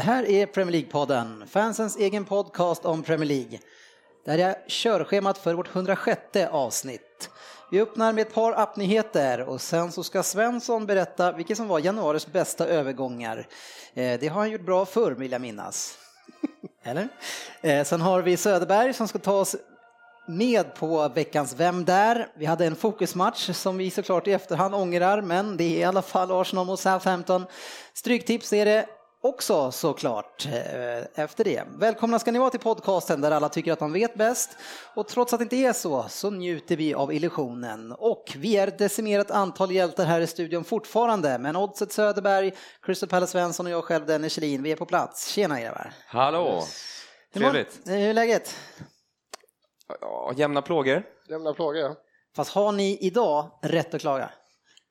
Det här är Premier League-podden, fansens egen podcast om Premier League. Det här är körschemat för vårt 106 avsnitt. Vi öppnar med ett par appnyheter och sen så ska Svensson berätta vilka som var januaris bästa övergångar. Eh, det har han gjort bra förr vill jag minnas. Eller? Eh, sen har vi Söderberg som ska ta oss med på veckans Vem där? Vi hade en fokusmatch som vi såklart i efterhand ångrar, men det är i alla fall Arsenal mot Southampton. Stryktips är det också såklart eh, efter det. Välkomna ska ni vara till podcasten där alla tycker att de vet bäst och trots att det inte är så så njuter vi av illusionen och vi är ett decimerat antal hjältar här i studion fortfarande men Oddset Söderberg, Crystal Palace Svensson och jag själv Dennis Kjellin, vi är på plats. Tjena grabbar! Hallå! Trevligt! Hur är läget? Ja, jämna plågor. Jämna plågor, ja. Fast har ni idag rätt att klaga?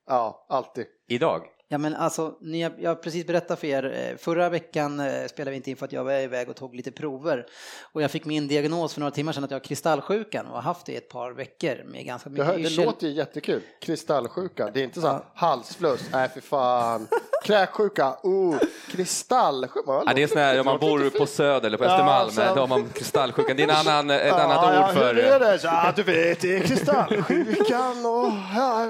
Ja, alltid. Idag? Ja men alltså, ni har, jag har precis berättat för er, eh, förra veckan eh, spelade vi inte in för att jag var iväg och tog lite prover. Och jag fick min diagnos för några timmar sedan att jag har kristallsjukan och har haft det i ett par veckor med ganska mycket Det, det yrsel. låter ju jättekul. Kristallsjuka, det är inte så här halsfluss, nej för fan. Kräksjuka, oh, kristallsjuka. Ja, det är sån här, om man bor på Söder eller på Östermalm, Ja, så- då har man kristallsjukan. Det är en annan, ett annat ja, ord för... Hur är det? Ja, du vet, det är kristallsjukan och... Ja,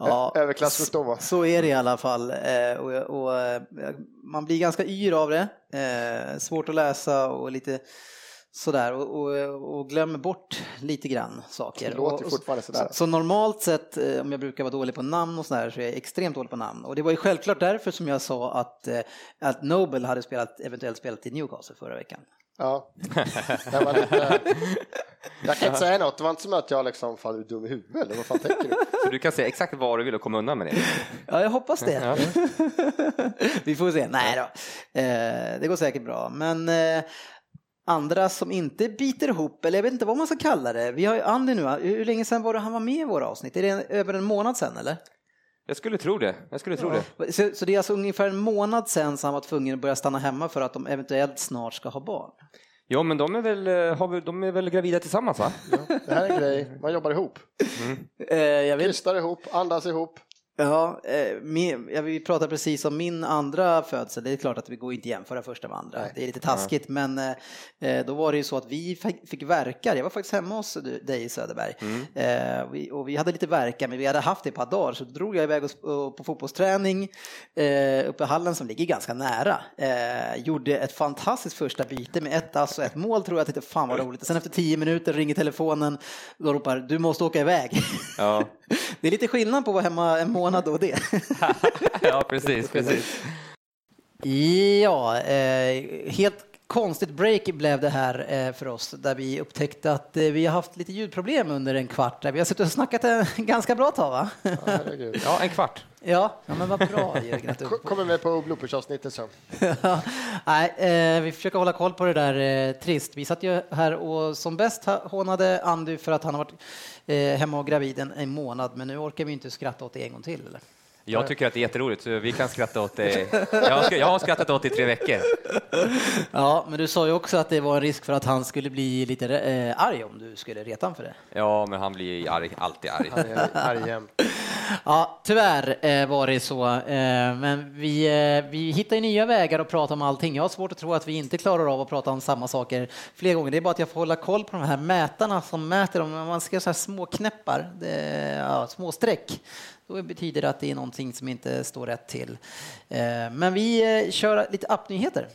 jag vet inte. Ja, Överklassjukdomar. Så är det i alla fall. Eh, och, och, eh, man blir ganska yr av det. Eh, svårt att läsa och lite sådär och, och, och glömmer bort lite grann saker. Det låter och, fortfarande sådär. Så, så normalt sett, om jag brukar vara dålig på namn och sådär, så är jag extremt dålig på namn. Och det var ju självklart därför som jag sa att, att Nobel hade spelat, eventuellt spelat i Newcastle förra veckan. Ja. Jag, var lite... jag kan inte säga något, det var inte som att jag liksom, fan är du dum i huvudet eller vad fan tänker du? Så du kan säga exakt vad du vill och komma undan med det. Ja, jag hoppas det. Ja. Vi får se. Nej då, eh, det går säkert bra. Men eh, andra som inte biter ihop, eller jag vet inte vad man ska kalla det. Vi har ju Andy nu, hur länge sedan var det han var med i våra avsnitt? Är det över en månad sedan eller? Jag skulle tro det. Jag skulle tro det. Så, så det är alltså ungefär en månad sedan som han var tvungen att börja stanna hemma för att de eventuellt snart ska ha barn. Ja, men de är väl, eh, har de är väl gravida tillsammans va? Det här är en grej, man jobbar ihop. Eh, jag vet, Krystar ihop, andas ihop. Ja, eh, min, ja, vi pratade precis om min andra födsel. Det är klart att vi går inte jämföra första med andra. Nej. Det är lite taskigt, men eh, eh, då var det ju så att vi fick, verkar. Jag var faktiskt hemma hos dig i Söderberg eh, vi, och vi hade lite verkar, men vi hade haft det ett par dagar. Så drog jag iväg och, och på fotbollsträning eh, uppe i hallen som ligger ganska nära. Gjorde ett fantastiskt första byte med ett ass och ett mål tror jag. Jag tänkte fan vad roligt. Och sen efter tio minuter ringer telefonen. Då ropar du måste åka iväg. Ja, Det är lite skillnad på att vara hemma en månad och det. ja precis, precis. Ja, eh, helt konstigt break blev det här eh, för oss där vi upptäckte att eh, vi har haft lite ljudproblem under en kvart. Där vi har suttit och snackat en ganska bra tag va? Ja, en kvart. Ja, ja men vad bra Jörgen att du... Ko- Kommer med på bloopersavsnittet sen. Nej, eh, vi försöker hålla koll på det där eh, trist. Vi satt ju här och som bäst hånade Andy för att han har varit eh, hemma och gravid en, en månad, men nu orkar vi inte skratta åt det en gång till. Eller? Jag tycker att det är jätteroligt, så vi kan skratta åt det. Jag har, sk- jag har skrattat åt det i tre veckor. Ja, men du sa ju också att det var en risk för att han skulle bli lite eh, arg om du skulle reta honom för det. Ja, men han blir arg, alltid arg. Han är arg jämt. Ja, tyvärr eh, var det så. Eh, men vi, eh, vi hittar ju nya vägar att prata om allting. Jag har svårt att tro att vi inte klarar av att prata om samma saker fler gånger. Det är bara att jag får hålla koll på de här mätarna som mäter om man ska göra så här små knäppar, det, ja, små streck. Då betyder det att det är någonting som inte står rätt till. Eh, men vi eh, kör lite appnyheter.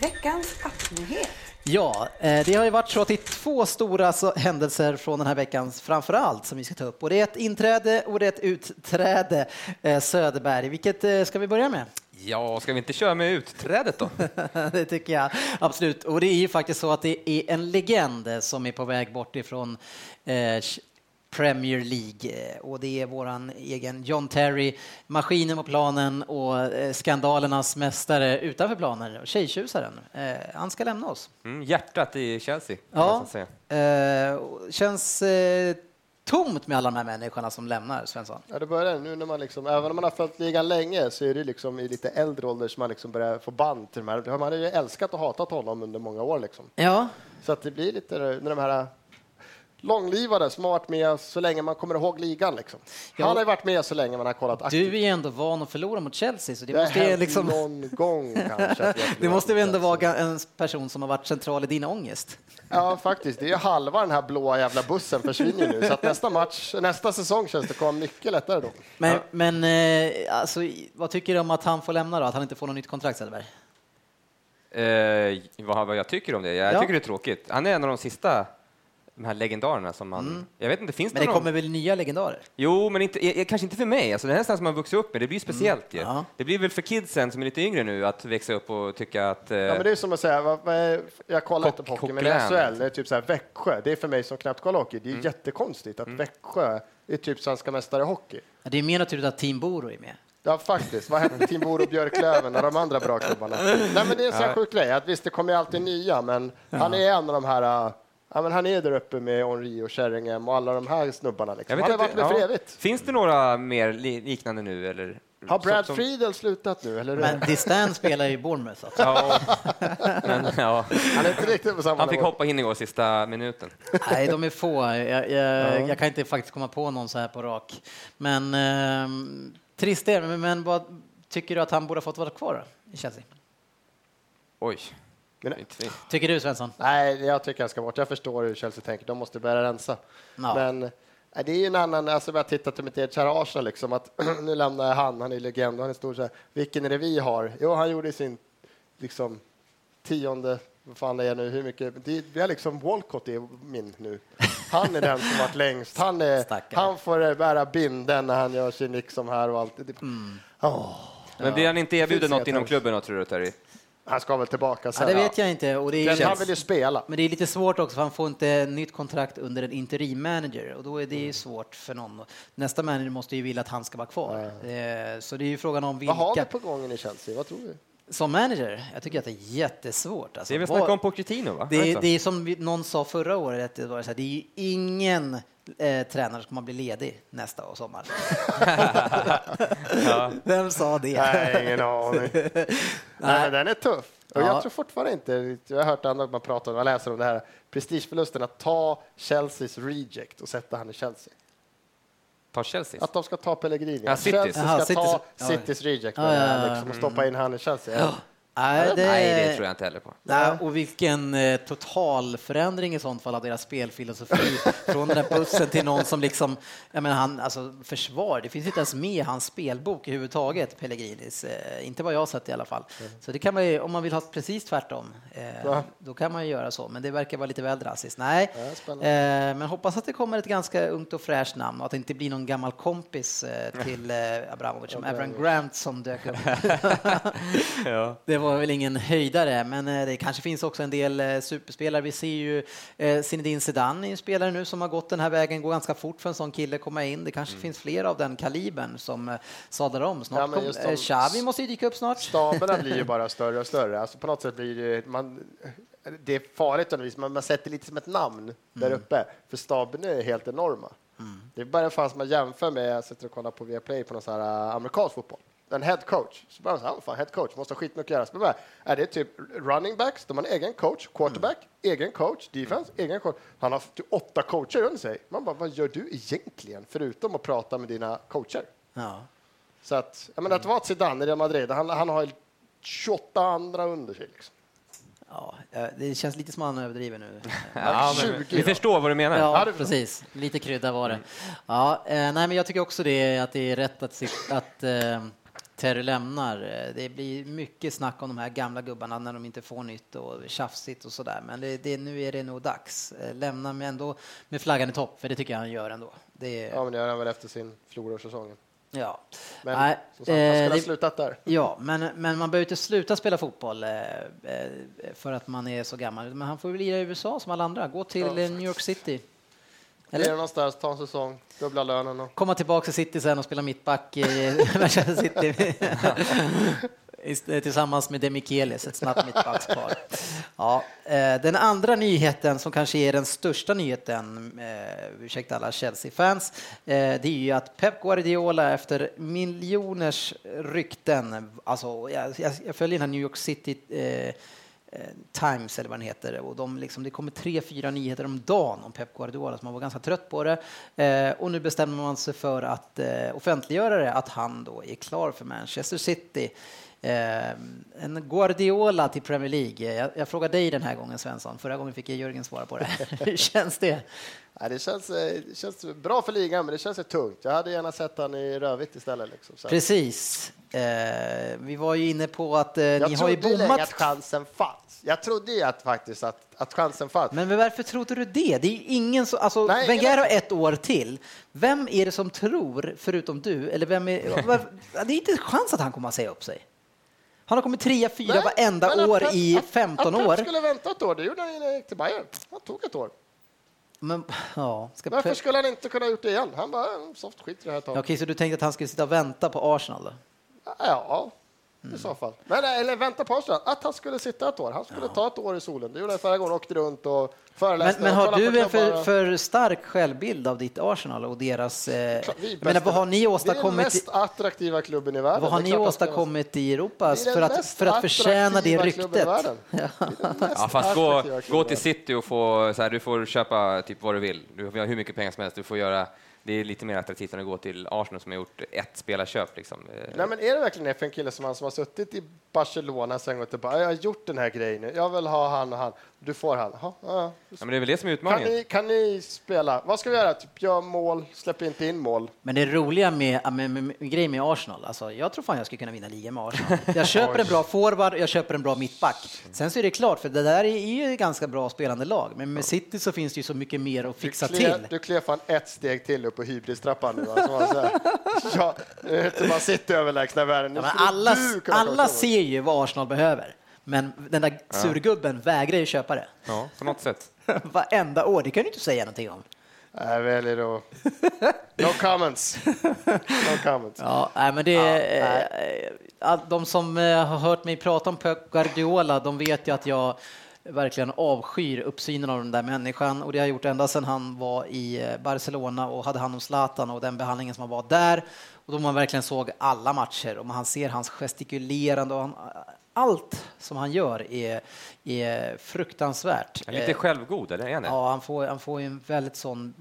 Veckans appnyhet. Ja, eh, det har ju varit så att det är två stora händelser från den här veckan framför allt som vi ska ta upp. Och det är ett inträde och det är ett utträde. Eh, Söderberg, vilket eh, ska vi börja med? Ja, ska vi inte köra med utträdet då? det tycker jag absolut. Och det är ju faktiskt så att det är en legend som är på väg bort ifrån eh, Premier League och det är våran egen John Terry, maskinen på planen och eh, skandalernas mästare utanför planen, tjejtjusaren. Eh, han ska lämna oss. Mm, hjärtat i Chelsea. Ja, eh, känns eh, tomt med alla de här människorna som lämnar, Svensson. Ja, det börjar nu när man liksom, även om man har följt ligan länge så är det liksom i lite äldre ålder som man liksom börjar få band till de här. Man har ju älskat och hatat honom under många år liksom. Ja. Så att det blir lite när de här långlivade som har varit med så länge man kommer ihåg ligan. Liksom. Ja. Han har varit med så länge man har kollat aktivt. Du är ju ändå van att förlora mot Chelsea. Så det, det måste ju liksom... någon gång kanske. det måste väl ändå vara en person som har varit central i din ångest? Ja, faktiskt. Det är ju halva den här blåa jävla bussen försvinner nu, så att nästa match, nästa säsong känns det komma mycket lättare då. Men, ja. men eh, alltså, vad tycker du om att han får lämna då? Att han inte får något nytt kontrakt, Söderberg? Eh, vad, vad jag tycker om det? Jag ja. tycker det är tråkigt. Han är en av de sista de här legendarerna som man... Mm. Jag vet inte, finns det Men det någon? kommer väl nya legendarer? Jo, men inte, kanske inte för mig. Alltså, det är nästan som man vuxit upp med. Det blir speciellt mm. ja. Det blir väl för kidsen som är lite yngre nu att växa upp och tycka att... Eh... Ja, men det är som att säga, vad, vad är, jag kollar inte på hockey, men SHL, det är typ så här Växjö. Det är för mig som knappt kollar hockey. Det är mm. jättekonstigt att mm. Växjö är typ svenska mästare i hockey. Ja, det är mer naturligt att Team Boro är med. Ja, faktiskt. Vad hette Team Boro, Björklöven och de andra bra klubbarna? Nej, men det är en sån ja. sjuk grej att visst, det kommer alltid nya, men ja. han är en av de här Ja, men han är där uppe med Henri och Sheringham och alla de här snubbarna. Liksom. Han har varit med ja. för evigt. Finns det några mer liknande nu? Eller? Har Brad som, Friedel slutat nu? Eller men Distan spelar ju Bournemouth. Alltså. Ja, men, ja. Han är inte riktigt på samma Han fick nivå. hoppa in igår sista minuten. Nej, de är få. Jag, jag, ja. jag, kan inte faktiskt komma på någon så här på rak. Men eh, trist är det. Men vad tycker du att han borde ha fått vara kvar i Chelsea? Oj. Men, tycker du Svensson? Nej, jag tycker han ska bort. Jag förstår hur Chelsea tänker. De måste börja rensa. Ja. Men nej, det är ju en annan, alltså jag tittar till mitt eget kära Arsenal liksom, att nu lämnar han, han är legend, han är stor så här, vilken är det vi har? Jo, han gjorde sin liksom tionde, vad fan det är nu, hur mycket, det, vi har liksom Walcott är min nu. Han är den som varit längst. Han, är, han får bära binden när han gör sin liksom här och allt. Mm. Oh. Men blir han inte erbjuden något inom klubben då, tror du, Terry? Han ska väl tillbaka sen. Ja, det vet jag inte. Och det är, Men han vill ju spela. Men det är lite svårt också, för han får inte nytt kontrakt under en interim-manager och då är det mm. svårt för någon. Nästa manager måste ju vilja att han ska vara kvar. Mm. Så det är ju frågan om vilka... Vad har vi på gången i Chelsea? Vad tror du? Som manager? Jag tycker att det är jättesvårt. Alltså, det är väl snacka om Pochettino, va? Det, är, det är som någon sa förra året, det, var så här, det är ju ingen eh, tränare som kommer bli ledig nästa sommar. ja. Vem sa det? Nej, ingen aning. Nej. Nej, den är tuff. Och ja. Jag tror fortfarande inte, jag har hört andra man pratar om, jag läser om det här prestigeförlusten att ta Chelseas reject och sätta han i Chelsea. Ta Chelsea? Att de ska ta Pellegrini. Ja, Chelsea ska Aha, ta Citys reject ja, ja, liksom, och stoppa in han i Chelsea. Nej, det, Nej, det tror jag inte heller på. Nej, och vilken eh, total förändring i sånt fall av deras spelfilosofi. Från den där bussen till någon som liksom, jag menar han, alltså försvar, det finns inte ens med i hans spelbok överhuvudtaget, Pellegrinis. Eh, inte vad jag har sett i alla fall. Mm. Så det kan man ju, om man vill ha precis tvärtom, eh, då kan man ju göra så. Men det verkar vara lite väl drastiskt. Nej, ja, eh, men hoppas att det kommer ett ganska ungt och fräscht namn och att det inte blir någon gammal kompis till Abramovic, som Abraham Grant som dök upp. ja. Det var väl ingen höjdare, men eh, det kanske finns också en del eh, superspelare. Vi ser ju eh, Zinedine Zidane är en spelare nu som har gått den här vägen, går ganska fort för en sån kille att komma in. Det kanske mm. finns fler av den kalibern som sadlar om. Snart ja, kom, Xavi måste ju dyka upp snart. Staberna blir ju bara större och större. Alltså på något sätt blir det, man, det är farligt att man, man sätter lite som ett namn mm. där uppe, för staberna är helt enorma. Mm. Det är bara fan som man jämför med, jag sitter och kollar på Viaplay på någon sån här amerikansk fotboll en head coach. Så bara, så, fan, head coach måste ha skitmycket att göra. Så är det typ running backs, de har en egen coach, quarterback, mm. egen coach, defense, mm. egen coach. Han har typ åtta coacher under sig. Man bara, vad gör du egentligen förutom att prata med dina coacher? Ja. Så att, jag menar, att vara Zidane i Real Madrid, han, han har 28 andra under sig. Liksom. Ja, det känns lite som han överdriver nu. ja, vi förstår vad du menar. Ja, precis. Lite krydda var det. Ja, eh, nej, men jag tycker också det, att det är rätt att, att eh, Terry lämnar. Det blir mycket snack om de här gamla gubbarna när de inte får nytt och tjafsigt och sådär. Men det, det, nu är det nog dags. Eh, lämna med ändå med flaggan i topp, för det tycker jag han gör ändå. Det Ja, men det gör han väl efter sin fjolårssäsong. Ja. Men Nej, som sagt, han skulle eh, ha det- slutat där. Ja, men, men man behöver inte sluta spela fotboll eh, eh, för att man är så gammal. Men han får väl lira i USA som alla andra. Gå till Ja. eh, New York City. Eller? Eller? någonstans, ta en säsong, dubbla lönen och... Komma tillbaka till City sen och spela mittback i Manchester City. Ist- Tillsammans med Demichelis, ett snabbt mittbackspar. Ja, eh, den andra nyheten som kanske är den största nyheten, eh, ursäkta alla Chelsea-fans, eh, det är ju att Pep Guardiola efter miljoners rykten, alltså jag, jag, jag följer den här New York City eh, eh, Eh, Times eller vad den heter och de liksom, det kommer tre, fyra nyheter om dagen om Pep Guardiola så man var ganska trött på det. Eh, och nu bestämmer man sig för att eh, offentliggöra det, att han då är klar för Manchester City. Eh, en Guardiola till Premier League. Jag, jag frågar dig den här gången Svensson, förra gången fick jag Jörgen svara på det. Hur känns det? Nej, det, känns, eh, det känns bra för ligan, men det känns tungt. Jag hade gärna sett han i rödvitt istället. Liksom. Så Precis. Eh, vi var ju inne på att eh, jag ni har ju trodde länge bommat. att chansen fanns. Jag trodde ju att, faktiskt att, att chansen fanns. Men varför trodde du det? Det är ingen som, alltså, Nej, Wenger har ett år till. Vem är det som tror, förutom du, eller vem är, var- det är inte chans att han kommer att säga upp sig. Han har kommit trea, fyra varenda att år Pep- i att- 15 att Pep år. skulle vänta ett år, det gjorde han gick till Bayern. Han tog ett år. Men, ja, ska Varför skulle han inte kunna gjort det igen? Han bara, "Mm, soft skit i det här taget. Okej, så du tänkte att han skulle sitta och vänta på Arsenal då? Ja. I så fall. Men, eller vänta på Arsenal, att han skulle sitta ett år. Han skulle ta ett år i solen. Det gjorde han förra gången, åkte runt och Men, föreläste. men och har du en för, för stark självbild av ditt Arsenal och deras... Eh, vi vad har ni Vi är den åstadkommit? mest attraktiva klubben i världen. Vad har Det ni åstadkommit i Europa för att, för att förtjäna det i ryktet? världen. Ja, fast gå, gå till City och få, så här, du får köpa typ vad du vill. Du får göra hur mycket pengar som helst. Du får göra, det är lite mer attraktivt än att gå till Arsenal som har gjort ett spelarköp. Liksom. Eh, Nej, men är det verkligen för en kille som han som har suttit i Barcelona sen gått tillbaka? Jag har gjort den här grejen nu. Jag vill ha han och han. Du får han. Jaha, ja, Ja, men det är väl det som är Kan utmaningen. ni, kan ni spela? Vad ska vi göra? Typ gör mål, släpp inte in mål. Men det roliga med, med, med, med grejen med Arsenal, alltså, jag tror fan jag skulle kunna vinna ligan med Arsenal. Jag köper en bra forward, jag köper en bra mittback. Sen så är det klart, för det där är ju ett ganska bra spelande lag, men med City så finns det ju så mycket mer att fixa du klev, till. Du klev fan ett steg till upp på hybristrappan nu. Alltså, man så här, ja, man sitter överlägsna världen. Ja, alla alla ser ju vad Arsenal behöver, men den där surgubben vägrar ju köpa det. Ja, på något sätt. Varenda år, det kan du inte säga någonting om. Jag väljer att... No comments. No comments. Ja, nej, men det Ja, eh, de som eh, har hört mig prata om Pep Guardiola, de vet ju att jag verkligen avskyr uppsynen av den där människan och det har jag gjort ända sedan han var i eh, Barcelona och hade hand om Zlatan och den behandlingen som var där och då man verkligen såg alla matcher och man ser hans gestikulerande och han, allt som han gör är, är fruktansvärt. Är lite Eh, självgod, eller är han? Ja, han får, han får en väldigt sån...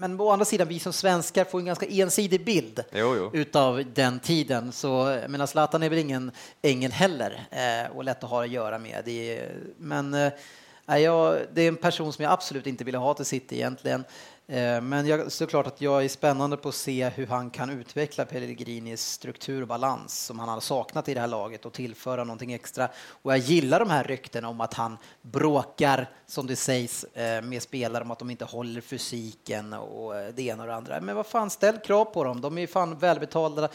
Men å andra sidan, vi som svenskar får en ganska ensidig bild Jo, jo. utav den tiden. Så menar, Zlatan är väl ingen ängel heller eh, och lätt att ha att göra med. Det är, men eh, jag, det är en person som jag absolut inte ville ha till City egentligen. Eh, men jag, såklart att jag är spännande på att se hur han kan utveckla Pellegrinis struktur och balans som han har saknat i det här laget och tillföra någonting extra. Och jag gillar de här ryktena om att han bråkar, som det sägs, eh, med spelare om att de inte håller fysiken och eh, det ena och det andra. Men vad fan, ställ krav på dem. De är ju fan välbetalda.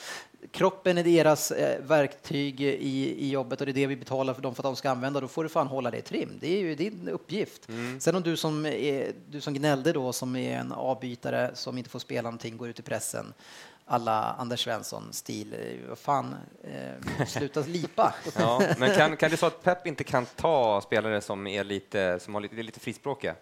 Kroppen är deras eh, verktyg i, i jobbet och det är det vi betalar för dem för att de ska använda. Då får du fan hålla det i trim. Det är ju din uppgift. Sen om du som, är, du som gnällde då, som är en avbytare som inte får spela någonting, går ut i pressen alla Anders Svensson-stil. eh, Vad fan, eh, sluta lipa. Ja, men kan, kan det så att Pep inte kan ta spelare som är lite, som har lite, lite frispråkiga?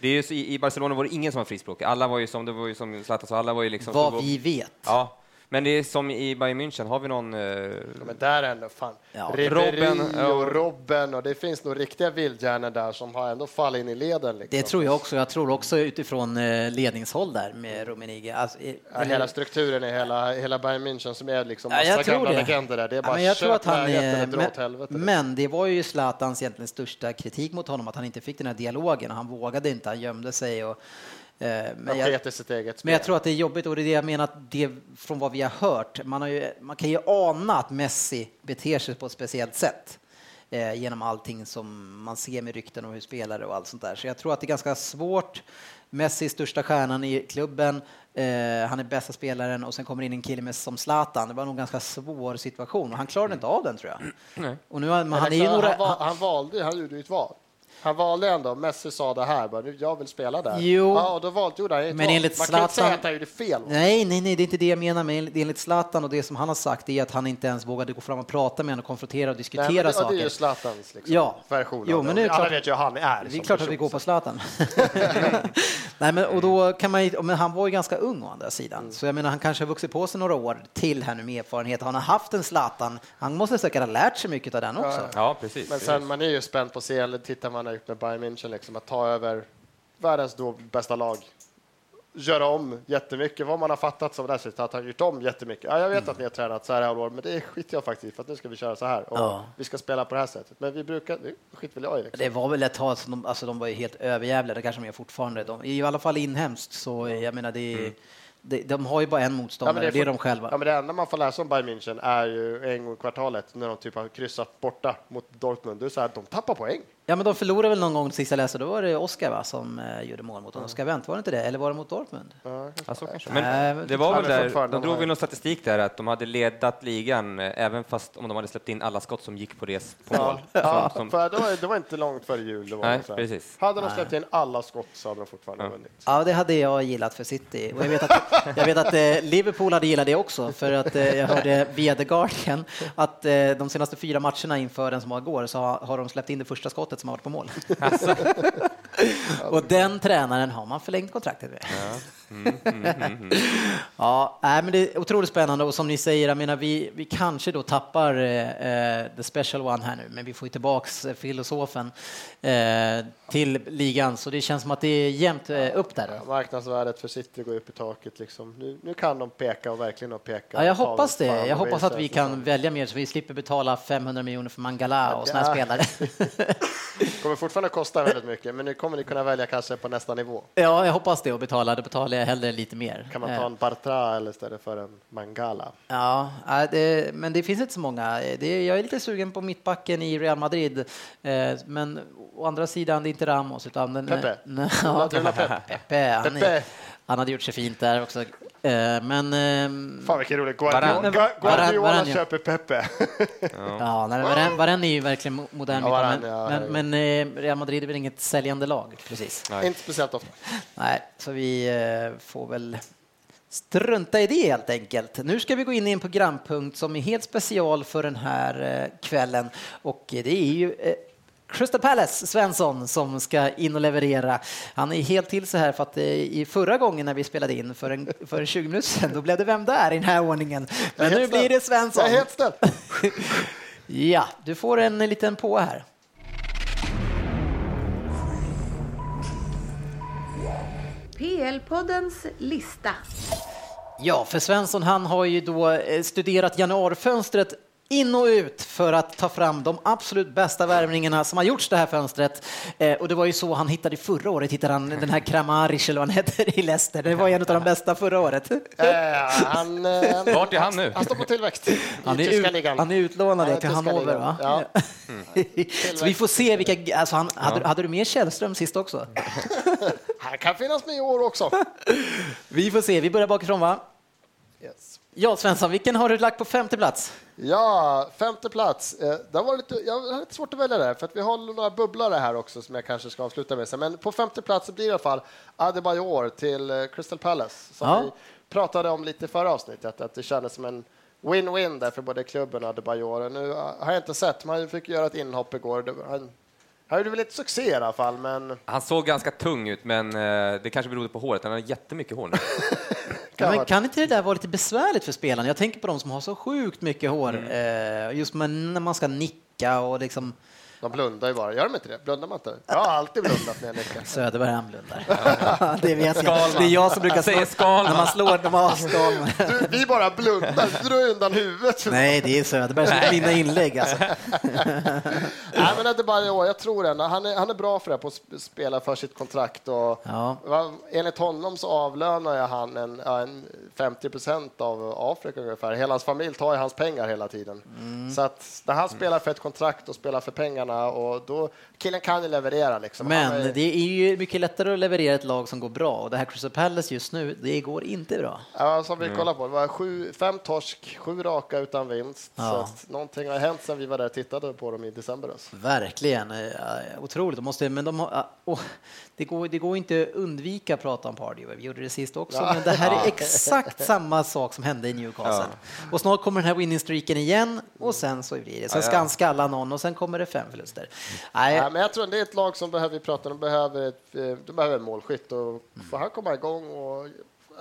Det är ju så, i, I Barcelona var det ingen som var frispråkig. Alla var ju som, det var ju som Zlatan sa, alla var ju liksom... Vad vi vet. Ja, men det är som i Bayern München, har vi någon... Eh, Ja, men där ändå, fan. Ja, Ribéry Robben, ja. och Robben och det finns nog riktiga vildhjärnor där som har ändå fallit in i leden. Liksom. Det tror jag också. Jag tror också utifrån eh, ledningshåll där med Rummenigge. Alltså, eh, Ja, hela strukturen i hela, hela Bayern München som är liksom Ja, massa jag tror gamla legender där. Det är Ja, bara men jag tror att han är, dra åt men, helvete. men det var ju Zlatans egentligen största kritik mot honom, att han inte fick den här dialogen. Han vågade inte, han gömde sig. Och, eh, men, Han jag, men jag tror att det är jobbigt och det är det jag menar att det från vad vi har hört, man, har ju, man kan ju ana att Messi beter sig på ett speciellt sätt. eh, genom allting som man ser med rykten och hur spelare och allt sånt där. Så jag tror att det är ganska svårt. Messi är största stjärnan i klubben, eh, han är bästa spelaren och sen kommer in en kille med, som Zlatan. Det var nog en ganska svår situation och han klarade inte av den tror jag. Nej. Och nu, men Men han ju klart, några... han, han valde, han gjorde ju ett val. Han valde ändå, Messi sa det här, bara, "Nu, jag vill spela där. Jo. Ja, och då valde, gjorde han Men val. enligt Man kan inte säga Zlatan- att han gjorde fel. Nej, nej, nej, det är inte det jag menar. Men enligt- Zlatan och det som han har sagt är att han inte ens vågade gå fram och prata med honom och konfrontera och diskutera Nej, men det, och saker. det är ju Zlatans liksom, Ja. version Jo, men det. nu är det Alla klart- vet ju hur han är. Det är som klart att vi går på. Zlatan. Nej, men, och då kan man men han var ju ganska ung å andra sidan, Mm. så jag menar han kanske har vuxit på sig några år till här nu med erfarenhet. Han har haft en Zlatan, han måste säkert ha lärt sig mycket av den också. Ja, precis. Men sen man är ju spänd på att se, eller tittar man ut med Bayern München, liksom, att ta över världens då bästa lag. Göra om jättemycket, vad man har fattat som resultat, att han gjort om jättemycket. Ja, jag vet att ni har tränat så här i alla år, men det skiter jag faktiskt i, för att nu ska vi köra så här och Ja. vi ska spela på det här sättet. Men vi brukar, det skiter väl jag i. Liksom. Det var väl ett tag som de, alltså de var ju helt överjävliga, det kanske de är fortfarande. De, I alla fall inhemskt, så jag menar det är, de, de har ju bara en motståndare, det, är fort- de själva. Ja, men det enda man får läsa om Bayern München är ju en gång i kvartalet när de typ har kryssat borta mot Dortmund. Det är så här, de tappar poäng. Ja, men de förlorade väl någon gång sist jag läste, då var det Oskar va, som eh, gjorde mål mot dem. Oskar Wendt, var det inte det? Eller var det mot Dortmund? Ja, Ja, så kanske. Men det var väl där, de drog väl någon statistik där att de hade ledat ligan eh, även fast om de hade släppt in alla skott som gick på res på mål. ja, Som, som, för det, var, det var inte långt före jul. Det var Nej, precis. Hade de släppt in alla skott så hade de fortfarande Ja. vunnit. Ja, det hade jag gillat för City. Och jag vet att, jag vet att eh, Liverpool hade gillat det också, för att eh, jag hörde via The Guardian att eh, de senaste fyra matcherna inför den som var igår så har, har de släppt in det första skottet som har varit på mål. och den tränaren har man förlängt kontraktet med. Ja, nej, men det är otroligt spännande och som ni säger, jag menar, vi, vi kanske då tappar eh, eh, the special one här nu, men vi får ju tillbaks eh, filosofen eh, till ligan, så det känns som att det är jämnt eh, upp där. Då. Marknadsvärdet för City går upp i taket. Liksom. Nu, nu kan de peka och verkligen och peka. Ja, jag hoppas det. Jag hoppas att vi kan välja mer så vi slipper betala 500 miljoner för Mangala och såna här spelare. Det kommer fortfarande kosta väldigt mycket, men nu kommer ni kunna välja kanske på nästa nivå. Ja, jag hoppas det och betala. Då betalar jag hellre lite mer. Kan man Eh, ta en Bartra eller istället för en Mangala? Ja, det, men det finns inte så många. Det, jag är lite sugen på mittbacken i Real Madrid, eh, men å andra sidan, det är inte Ramos utan den, Pepe. Pep? Pepe. Han, Pepe. Han hade gjort sig fint där också. Eh, men ehm, Fan vilken roligt. Varane. Guardiola, Guardiola Varane, ja. köper Pepe. ja, Varane, Varane är ju verkligen mo- modern Ja, Varane, men, ja, men, men eh, Real Madrid är väl inget säljande lag precis. nej. Inte speciellt ofta. Nej, så vi eh, får väl strunta i det helt enkelt. Nu ska vi gå in i en programpunkt som är helt special för den här kvällen och det är ju Crystal Palace, Svensson, som ska in och leverera. Han är helt till så här för att eh, i förra gången när vi spelade in för en, för en 20 minuter sedan, då blev det Vem där i den här ordningen. Men nu blir det. Svensson. Jag är helt ställd. Ja, du får en liten på här. PL-poddens lista. Ja, för Svensson han har ju då eh, studerat januarifönstret in och ut för att ta fram de absolut bästa värvningarna som har gjorts det här fönstret. Eh, och det var ju så han hittade förra året, hittade han den här Kramaric eller vad han heter i Leicester. Det var en av de bästa förra året. Eh, han, eh, Vart är han nu? han står på tillväxt Han är, tyska ut, ligan. han är utlånad Ja, till tyska Hannover va? Ja. så vi får se vilka, alltså han, hade, hade du med Källström sist också? Han kan finnas med i år också. Vi får se, vi börjar bakifrån va? Ja, Svensson, vilken har du lagt på femte plats? Ja, femte plats. Eh, Det var lite, jag har lite svårt att välja där, för att vi har några bubblare här också som jag kanske ska avsluta med. Men på femte plats blir det i alla fall Adebayor till eh, Crystal Palace, som Ja. vi pratade om lite förra avsnittet, att det kändes som en win-win där för både klubben och Adebayor. Nu eh, har jag inte sett, men han fick göra ett inhopp igår. Han, han gjorde väl lite succé i alla fall, men Han såg ganska tung ut, men eh, det kanske berodde på håret. Han har jättemycket hår nu. Ja, men kan inte det där vara lite besvärligt för spelarna? Jag tänker på de som har så sjukt mycket hår, Mm. eh, just när man ska nicka och liksom De blundar ju bara. Gör de inte det? Blundar man inte? Jag har alltid blundat när jag nickar. Söderberg han blundar. det vet jag. Skalman. Det är jag som brukar slå Skalman. när man slår. När man. Du, vi bara blundar. Du drar undan huvudet. Nej, det är Söderberg som vinner inlägg. Alltså. Nej, men det är bara. Jag tror ändå. Han är, han är bra för det, på att sp- spela för sitt kontrakt. Och, Ja. Enligt honom så avlönar jag han en, en 50 procent av Afrika ungefär. Hela hans familj tar ju hans pengar hela tiden. Mm. Så att när han spelar för ett kontrakt och spelar för pengarna och då killen kan ju leverera liksom. Men är- det är ju mycket lättare att leverera ett lag som går bra och det här Crystal Palace just nu, det går inte bra. Ja, som vi kollar på, det var sju, fem torsk, sju raka utan vinst. Så Ja. att någonting har hänt sedan vi var där och tittade på dem i december. Alltså. Verkligen, eh, otroligt. De måste, men de har, åh, det, går, det går inte att undvika att prata om Pardew. Vi gjorde det sist också, Ja. men det här är exakt samma sak som hände i Newcastle. Och snart kommer den här winning streaken igen och sen så blir det. Sen ska han skalla någon och sen kommer det fem förluster. Nej, Ja, men jag tror det är ett lag som behöver, vi pratar om, behöver, ett, eh, de behöver en målskytt och får han komma igång och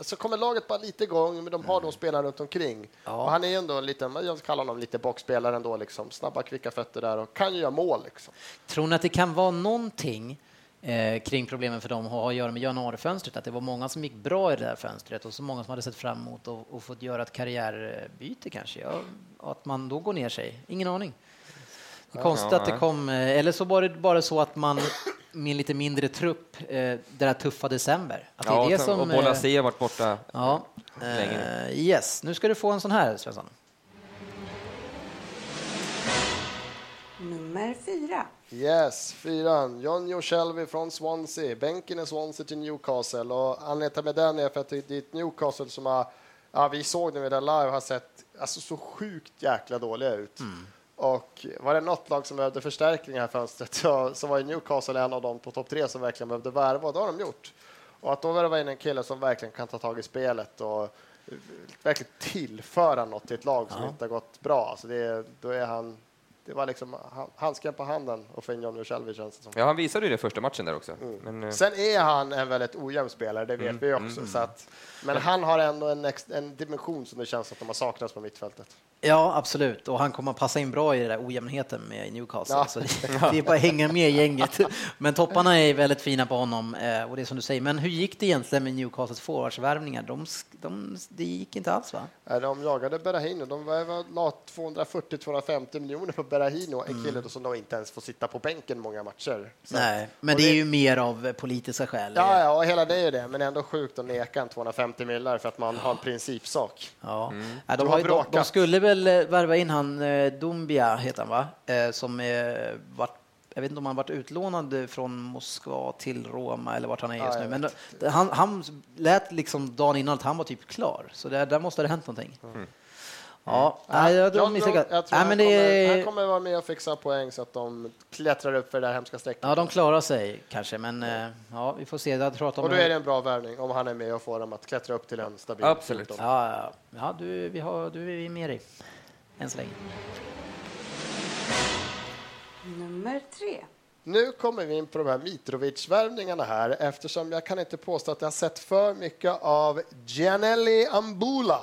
så kommer laget bara lite igång, men de har de spelarna runt omkring. Ja. Och han är ändå en liten, jag kallar honom lite boxspelare ändå, liksom. snabba, kvicka fötter där och kan ju göra mål. Liksom. Tror ni att det kan vara någonting eh, kring problemen för dem har att göra med januarifönstret? Att det var många som gick bra i det där fönstret och så många som hade sett fram emot och, och fått göra ett karriärbyte kanske? Ja, att man då går ner sig? Ingen aning. Det är konstigt att det kom, eh, eller så var det bara så att man med en lite mindre trupp, eh, det där tuffa december. Att det är Ja, det och, som, och Bola eh, C har varit borta. Ja, länge eh, yes. Nu ska du få en sån här, Svensson. Nummer fyra. Yes, fyran. John Joe Shelby från Swansea. Bänken är Swansea till Newcastle. Och anledningen med den är för att det är ett Newcastle som har, ja, vi såg när vi där live, har sett alltså, så sjukt jäkla dåliga ut. Och var det något lag som behövde förstärkning i här fönstret så, så var ju Newcastle en av dem på topp tre som verkligen behövde värva och det har de gjort. Och att då värva in en kille som verkligen kan ta tag i spelet och verkligen tillföra något till ett lag som inte har gått bra. Alltså det, då är han, det var liksom ha- handsken på handen och få in John Shelby känns det som. Ja, han visade ju det första matchen där också. Mm. Men, eh, Sen är han en väldigt ojämn spelare, det vet Mm, vi också. Så att, men han har ändå en, en dimension som det känns att de har saknats på mittfältet. Ja, absolut. Och han kommer att passa in bra i den där ojämnheten med Newcastle. Ja. Så det, det är bara att hänga med i gänget. Men topparna är väldigt fina på honom. eh, Och det är som du säger. Men hur gick det egentligen med Newcastles forwardsvärvningar? De, de, det gick inte alls, va? De jagade Berahino. De var- la 240-250 miljoner på Berahino, en kille då som då inte ens får sitta på bänken många matcher. Så- Mm. Nej, men och det är ju mer av politiska skäl. Ja, ja, och hela det är ju det, men ändå sjukt att neka en 250 millar för att man har en principsak. Ja. Mm. Ja, De har de, de skulle väl eh, värva in han eh, Dumbia, heter han va? Eh, Som eh, vart, jag vet inte om han varit utlånad från Moskva till Roma eller vart han är just Ja, nu. Men det- han, han lät liksom dagen innan att han var typ klar, så där, där måste det ha hänt någonting. Ja, nej, jag, Joe, misslyckades. jag tror Nej, han, det, kommer, han kommer vara med och fixa poäng så att de klättrar upp för det där hemska strecket. Ja, de klarar sig kanske, men eh, ja, vi får se. Jag tror att de Och då är det en bra värvning om han är med och får dem att klättra upp till en stabil Absolut. 14. Ja, ja, ja du, vi har, du är vi med dig än så länge. Nummer tre. Nu kommer vi in på de här Mitrovic-värvningarna här eftersom jag kan inte påstå att jag har sett för mycket av Gianelli Ambula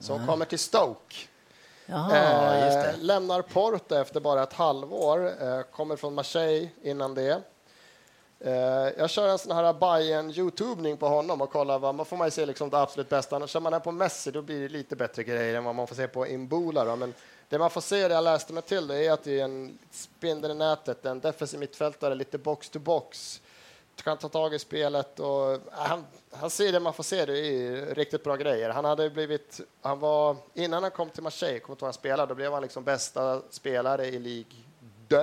som kommer till Stoke. Jaha. Eh, lämnar Porto efter bara ett halvår, eh, kommer från Marseille innan det. Eh, jag kör en sån här Bayern Youtubning på honom och kollar vad man får man se liksom det absolut bästa. Annars kör man den på Messi då blir det lite bättre grejer än vad man får se på Imbula. Då. Men det man får se, det jag läste mig till, det är att det är en spindel i nätet, en defensiv mittfältare, lite box to box. Kan ta tag i spelet och äh, han, han ser det man får se, det är riktigt bra grejer. Han hade blivit, han var, innan han kom till Marseille, kommer inte ihåg han spelade, då blev han liksom bästa spelare i Ligue 2.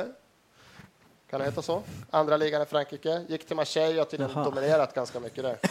Kan det heta så? Andra ligan i Frankrike. Gick till Marseille och har tydligen dominerat ganska mycket där.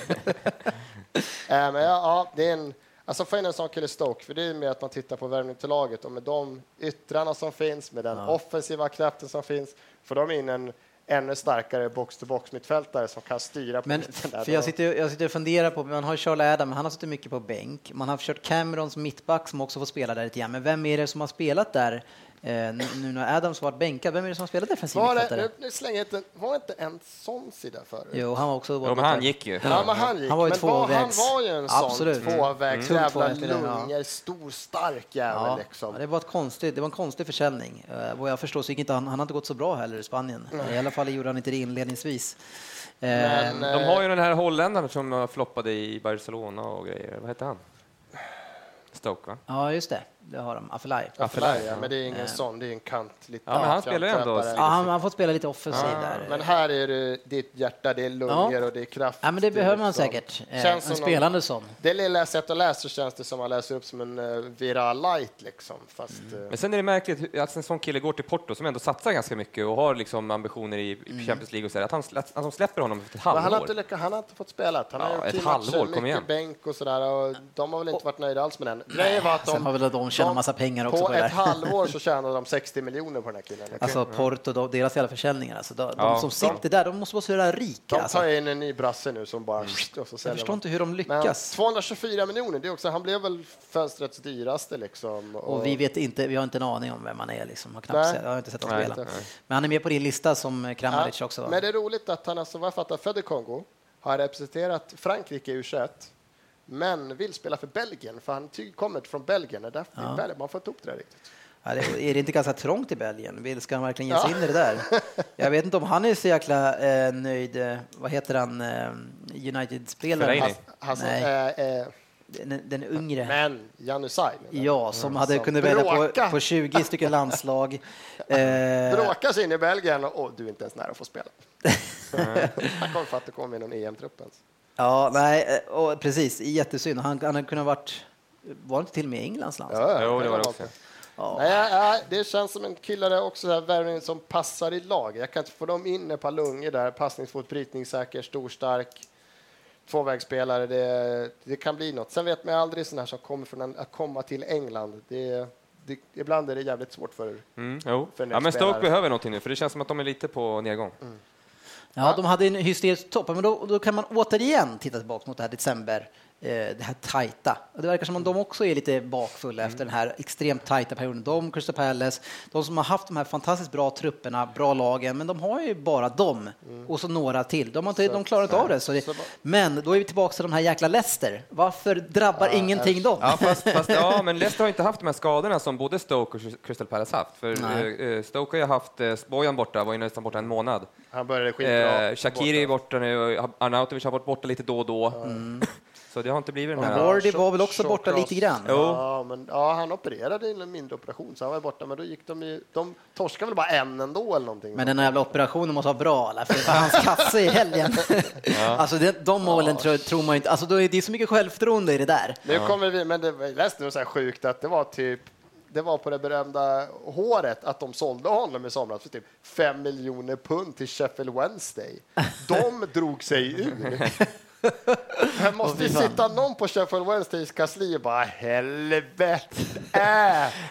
äh, men ja, ja, det är en, alltså få in en sån kille Stoke, för det är mer att man tittar på värvning till laget och med de yttrarna som finns, med den offensiva kraften som finns, får de in en ännu starkare box-to-box mittfältare som kan styra Men för jag, sitter, jag sitter och funderar på, man har ju Charlie Adam, han har suttit mycket på bänk. Man har kört Cameron som mittback som också får spela där lite grann. Men vem är det som har spelat där nu, nu när Adams varit bänkad, vem är det som spelar defensiv Var det, nu, slänger jag inte, var inte en sån sida förut? Jo, han var också... Jo, men han gick ju. Ja, men han gick. Han var ju men var, han tvåvägs. var ju en Absolut. sån Mm. tvåvägs, Mm. jävla lungor, stor, stark jävel Ja, liksom. ja, det, var ett konstigt, det var en konstig försäljning. Eh, vad jag förstår så gick inte han, han har inte gått så bra heller i Spanien. I alla fall gjorde han inte det inledningsvis. Eh, Men, De har ju den här holländaren som floppade i Barcelona och grejer. Vad hette han? Stoke, va? Ja, just det. Det har de. Afelai. Afelai, ja, ja. men det är ingen sån, det är en kant lite. Ja, men han spelar ändå. Ja, han han har fått spela lite offensiv där. Men här är det ditt hjärta, det är lungor och det är kraft. Ja, men det behöver man liksom. säkert. Eh, Känns en spelande sån. Det lilla jag sett och läst så känns det som att man läser upp som en uh, viral light liksom. Fast, Mm. eh, Men sen är det märkligt att en sån kille går till Porto som ändå satsar ganska mycket och har liksom ambitioner i Mm. i Champions League och så där, att han, att de släpper honom efter ett men han, har halvår. inte lyckats, han har inte fått spela. Han har Ja, gjort ett halvår, matcher, kom mycket igen. bänk och sådär. Och de har väl inte varit nöjda alls med den. Grejen var att de, tjänat massa pengar också på på det ett halvår så tjänade de 60 miljoner på den här killen. Alltså Porto, de, deras jävla försäljningar. Alltså, de, de Ja, som de- sitter där, de måste vara så jävla rika. De Alltså. tar in en ny brasse nu som bara... Och så Jag förstår man. inte hur de Men lyckas. 224 miljoner, det är också, han blev väl fönstrets dyraste liksom. Och vi vet inte, vi har inte en aning om vem han är. Liksom. Har knappt sett, jag har inte sett honom spela. inte. Men han är med på din lista som Kramaric Ja, också. Va? Men det är roligt att han, alltså, vad jag fattar, född i Kongo, har representerat Frankrike i U21, men vill spela för Belgien, för han kommer från Belgien. Det är därför Ja. Belgien. Man får inte ihop det där riktigt. Ja, det, är det inte ganska trångt i Belgien? Vill- Ska han verkligen ge sig in i det där? Jag vet inte om han är så jäkla eh, nöjd. Eh, vad heter han, eh, United-spelaren? Fellaini. Alltså, Nej. eh, eh, Den, den yngre. men Janusaj. Ja, som hade Som kunnat välja på, på 20 stycken landslag. Eh, Bråkar sig in i Belgien och oh, du är inte ens nära att få spela. han kommer för att det kom in någon EM-trupp ens. Ja, nej, eh, och precis. Jättesynd. Han, han hade kunnat varit... Var inte till och med Englands landslag? Ja, Jo, det var det också. Ja. Nej, nej, det känns som en kille där också, så här, värvning som passar i lag. Jag kan inte få dem in ett par lungor där, passningsfot, brytningssäker, stor, stark, tvåvägsspelare. Det, det kan bli något. Sen vet man aldrig sån här som kommer från en, att komma till England. Det, det, ibland är det jävligt svårt för Mm, jo. För en Ja, men. Stoke behöver någonting nu, för det känns som att de är lite på nedgång. Ja, de hade en hysterisk topp, men då, då kan man återigen titta tillbaka mot det här december, det här tajta. Och det verkar som att de också är lite bakfulla efter den här extremt tajta perioden. De, Crystal Palace, de som har haft de här fantastiskt bra trupperna, bra lagen, men de har ju bara dem och så några till. De, har inte, Så- de klarar inte av det. Så det. Men då är vi tillbaka till de här jäkla Leicester. Varför drabbar ingenting dem? Ja, fast, fast, ja, men Leicester har inte haft de här skadorna som både Stoke och Crystal Palace haft. För Nej. eh, Stoke har ju haft eh, Bojan borta, var ju nästan borta en månad. Han började skitbra. Eh, Shakiri är borta nu, och Arnautovic har varit borta lite då och då. Så det har inte blivit den här... Wardy var väl också borta lite grann? Jo. Ja, men, ja, han opererade i en mindre operation, så han var borta. Men då gick de ju, de torskade väl bara en ändå eller någonting. Men den här jävla operationen måste vara bra, eller? för hans kasse i helgen. alltså det, de målen tror, tror man inte, alltså då är det är så mycket självförtroende i det där. Nu kommer vi, men det jag läste något så här sjukt att det var typ det var på det berömda håret att de sålde honom i somras för typ 5 miljoner pund till Sheffield Wednesday. De drog sig ur. Här måste ju sitta någon på Sheffield Wednesdays kansli och bara helvete.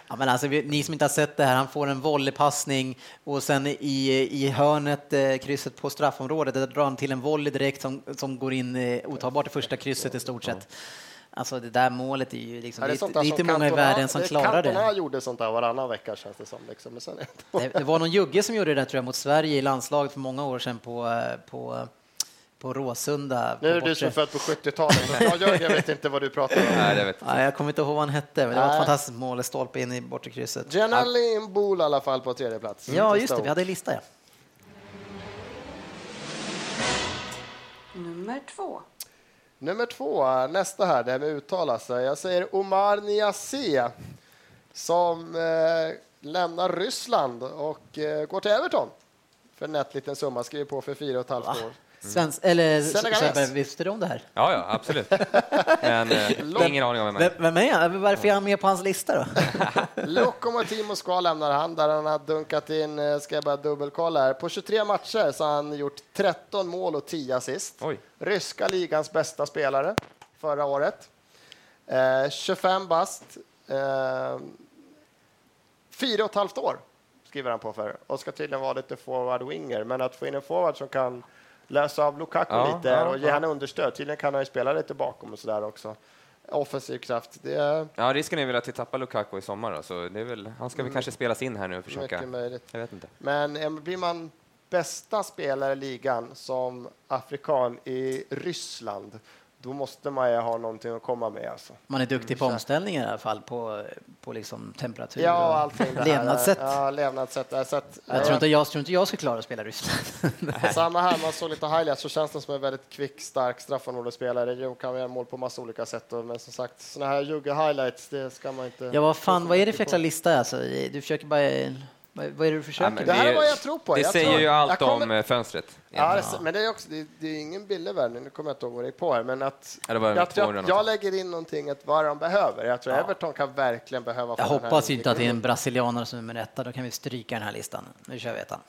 Ja, men alltså, ni som inte har sett det här, han får en volleypassning och sen i, i hörnet, eh, krysset på straffområdet, där drar han till en volley direkt som, som går in eh, otagbart i första krysset i stort sett. Alltså det där målet är ju liksom, Ja, det är sånt är där inte många i världen som det- klarar Cantona det. gjorde sånt där varannan vecka känns det som. Liksom. Men sen är det... det. Det var någon jugge som gjorde det där tror jag mot Sverige i landslaget för många år sedan på, eh, på, på Råsunda. Nu är du som född på 70-talet. Jag, vet inte vad du pratar om. Nej, det vet jag. Ja, jag kommer inte ihåg vad han hette, men det var ett Nej. fantastiskt mål, stolpe in i bortre krysset. Gianelli Imbula i alla fall på tredje plats. Ja, Inte just det, vi hade en lista ja. Nummer två. Nummer två, nästa här, det här med uttala sig. Jag säger Omar Niasse som eh, lämnar Ryssland och eh, går till Everton för en nätt liten summa. Skriver på för fyra och ett halvt år. Svensk, eller Senegales. Söderberg, visste du om det här? Ja, ja, absolut. Men eh, ingen aning om vem han är. Vem, vem är? Varför är han med på hans lista då? Lokomotiv Moskva lämnar han, där han har dunkat in, eh, ska jag bara dubbelkolla här, på 23 matcher så har han gjort 13 mål och 10 assist. Oj. Ryska ligans bästa spelare förra året. Eh, 25 bast. Eh, fyra och ett halvt år skriver han på för och ska tydligen vara lite forward-winger. Men att få in en forward som kan lösa av Lukaku Ja, lite ja, och ge ja. henne understöd. Tydligen kan han ju spela lite bakom och sådär också. offensiv kraft. Det är Ja, risken är väl att vi tappar Lukaku i sommar. Då, så det är väl, han ska väl kanske spelas in här nu och försöka. Jag vet inte. Men eh, blir man bästa spelare i ligan som afrikan i Ryssland, då måste man ju ha någonting att komma med. Alltså. Man är duktig på omställningar i alla fall, på, på liksom temperatur Ja, och allting levnadssätt. Ja, levnadssätt. Så att, Jag tror inte jag, tror inte jag ska klara att spela Ryssland. Samma här, man såg lite highlights så känns det som en väldigt kvick, stark straffområdesspelare. Jo, kan göra mål på massa olika sätt, men som sagt, såna här jugge highlights, det ska man inte... Ja, vad fan, vad är det för jäkla lista alltså? Du försöker bara... Vad är det du försöker? men Det här är vad jag tror på. Det Jag säger tror- ju allt jag kommer- om eh, fönstret. Ja, det, men det är också, det, det är ingen billig värvning, nu kommer jag inte ihåg vad det är på här, men att Ja, det jag, 200 jag, jag lägger in någonting att vad de behöver. Jag tror Everton kan verkligen behöva Jag hoppas inte att det är en brasilianare som är nummer etta, då kan vi stryka den här listan. Nu kör vi ettan.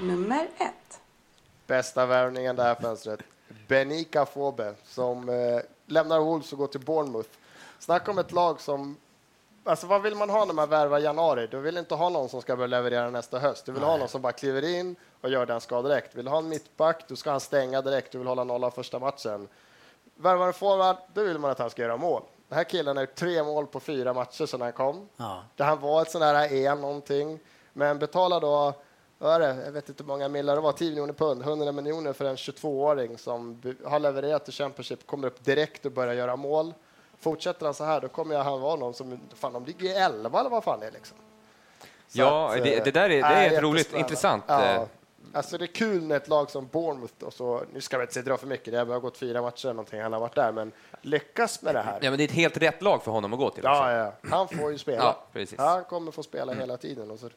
Nummer ett. Bästa värvningen det här fönstret. Benika Fobe som eh, lämnar Wolves och går till Bournemouth. Snacka om ett lag som Alltså vad vill man ha när man värvar i januari? Du vill inte ha någon som ska börja leverera nästa höst. Du vill ha någon som bara kliver in och gör den ska direkt. Vill du ha en mittback, du ska han stänga direkt. Du vill hålla nolla första matchen. Värvar en forward, då vill man att han ska göra mål. Den här killen har gjort tre mål på fyra matcher sedan han kom. Ja. Det han var ett sån här E någonting, men betala då, vad det, jag vet inte hur många millar det var, 10 miljoner pund, 100 miljoner för en 22-åring som har levererat till Championship, kommer upp direkt och börjar göra mål. Fortsätter han så här, då kommer jag han vara någon som, fan de ligger i 11 eller vad fan det är liksom. Så Ja, att, det- eh, det där är- det är ett roligt, intressant, Ja. eh. Alltså det är kul när ett lag som Bournemouth, och så, nu ska vi inte dra för mycket, det har bara gått fyra matcher eller någonting, han har varit där, men lyckas med det här. Ja, men det är ett helt rätt lag för honom att gå till. Ja, ja, han får ju spela. Ja, precis. Han kommer få spela hela tiden. Och så.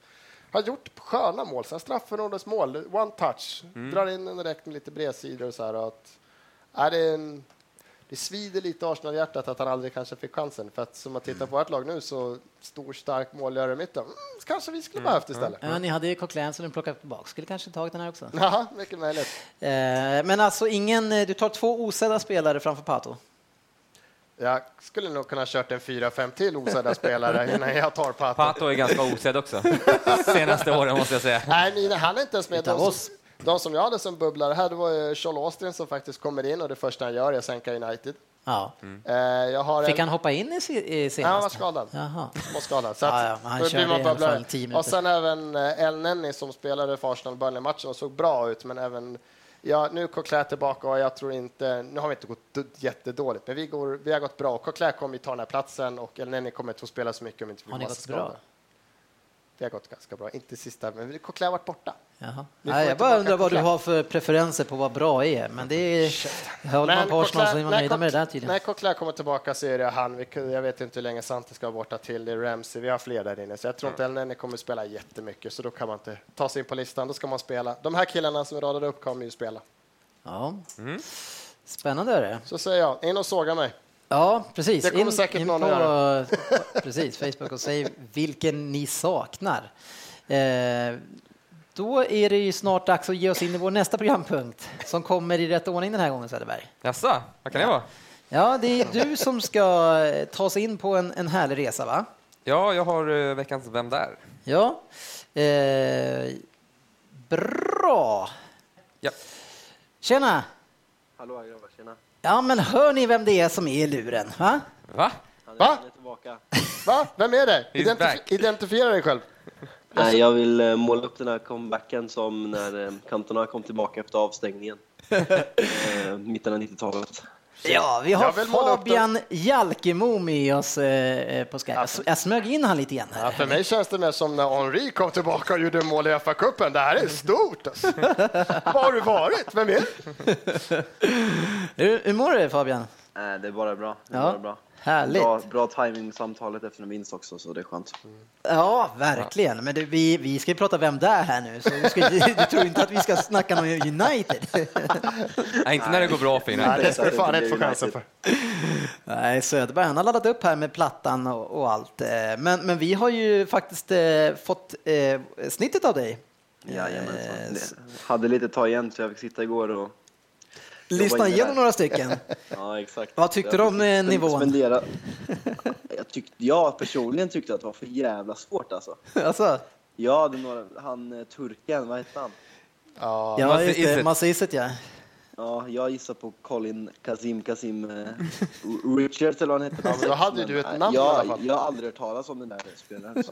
Har gjort sköna mål, straffområdets mål, one touch, drar in den direkt med lite bredsidor och så här. Att, är det, en, det svider lite i Arsenal-hjärtat att han aldrig kanske fick chansen. För att som man tittar på vårt lag nu så stor, stark målgörare i mitten, mm, kanske vi skulle behövt istället. Ja, ni hade ju Coquelin som ni plockade tillbaka. Skulle kanske tagit den här också. Ja, mycket möjligt. Eh, men alltså ingen, eh, du tar två osedda spelare framför Pato. Jag skulle nog kunna kört en 4-5 till osedda spelare innan jag tar Pato. Pato är ganska osedd också, senaste åren måste jag säga. Nej, han är inte ens med. Utav De oss. De som jag hade som bubblare här, det var ju Charles Austin som faktiskt kommer in och det första han gör är att sänka United. Ja. Eh, jag har Fick en, han hoppa in i, se- i Nej, han var skadad. Jaha. var skadad. Så Ja, att, ja, han körde man i alla bubblare. fall 10 minuter. Och sen även eh, El Nenni som spelade för Arsenal Burnley-matchen och såg bra ut, men även Ja, nu är Coquelin tillbaka och jag tror inte, nu har vi inte gått jättedåligt, men vi, går, vi har gått bra. Coquelin kommer ju ta den här platsen och El Nenni kommer inte att spela så mycket om inte vi Har ni massa gått bra? skador. Vi har gått ganska bra, inte sista, men Coquelin har varit borta. Nej, jag bara undrar vad du har för preferenser på vad bra är. Men det är... Håller man på Arsenal så är man nöjda med det där tydligen. När Coquelin kommer tillbaka så är det han. Jag vet inte hur länge Sante ska vara borta till. Det är Ramsey. Vi har fler där inne. Så jag tror inte El Neni kommer spela jättemycket. Så då kan man inte ta sig in på listan. Då ska man spela. De här killarna som vi radade upp kommer ju spela. Ja. Mm. Spännande är det. Så säger jag, in och såga mig. Ja, precis. Det kommer säkert någon på, Precis, Facebook och säg vilken ni saknar. Eh, då är det ju snart dags att ge oss in i vår nästa programpunkt som kommer i rätt ordning den här gången Söderberg. Jaså, vad kan det vara? Ja, det är du som ska eh, ta oss in på en, en härlig resa, va? Ja, jag har eh, veckans Vem där? Ja. Eh, bra. Ja. Tjena! Hallå grabbar, tjena. Ja, men hör ni vem det är som är i luren? Va? Va? Han är, Va? Va? Vem är det? Identif- back. identifiera dig själv. Nej, jag vill eh, måla upp den här comebacken som när eh, Cantona kom tillbaka efter avstängningen. eh, mitten av 90-talet. Ja, vi har Fabian Jalkemo med oss eh, på Skype. Jag s- Jag smög in han lite igen Ja, här. för mig känns det mer som när Henri kom tillbaka och gjorde mål i FA-cupen. Det här är stort. Alltså. Var har du varit? Vem är det? Hur, hur mår du Fabian? Nej, det är bara bra. Det är Ja, bara bra. Härligt. Bra, bra timing samtalet efter en vinst också, så det är skönt. Ja, verkligen. Men du, vi, vi ska ju prata Vem där här nu, så du, ska, du tror inte att vi ska snacka om United? Nej, inte när det går bra för Nej, United. det ska du fan inte få chansen för. Nej, Söderberg han har laddat upp här med plattan och, och allt. eh, Men, men vi har ju faktiskt eh, fått eh, snittet av dig. Jajamensan. Eh, Det- Hade lite ta igen, så jag fick sitta igår och... Lyssna det igenom några stycken. Ja, exakt. Vad tyckte Jag du om, eh, nivån? Spendera... Jag, tyckte, jag personligen tyckte att det var för jävla svårt alltså. alltså, Jag hade några, han eh, turken, vad hette han? Ja, ja, Massa det. Iset. Massa ja. Ja, jag gissar på Colin Kazim Kazim eh, Richards eller vad han hette. Ja, men då hade du ett Men, namn i jag, alla fall. Jag har aldrig hört talas om den där spelaren.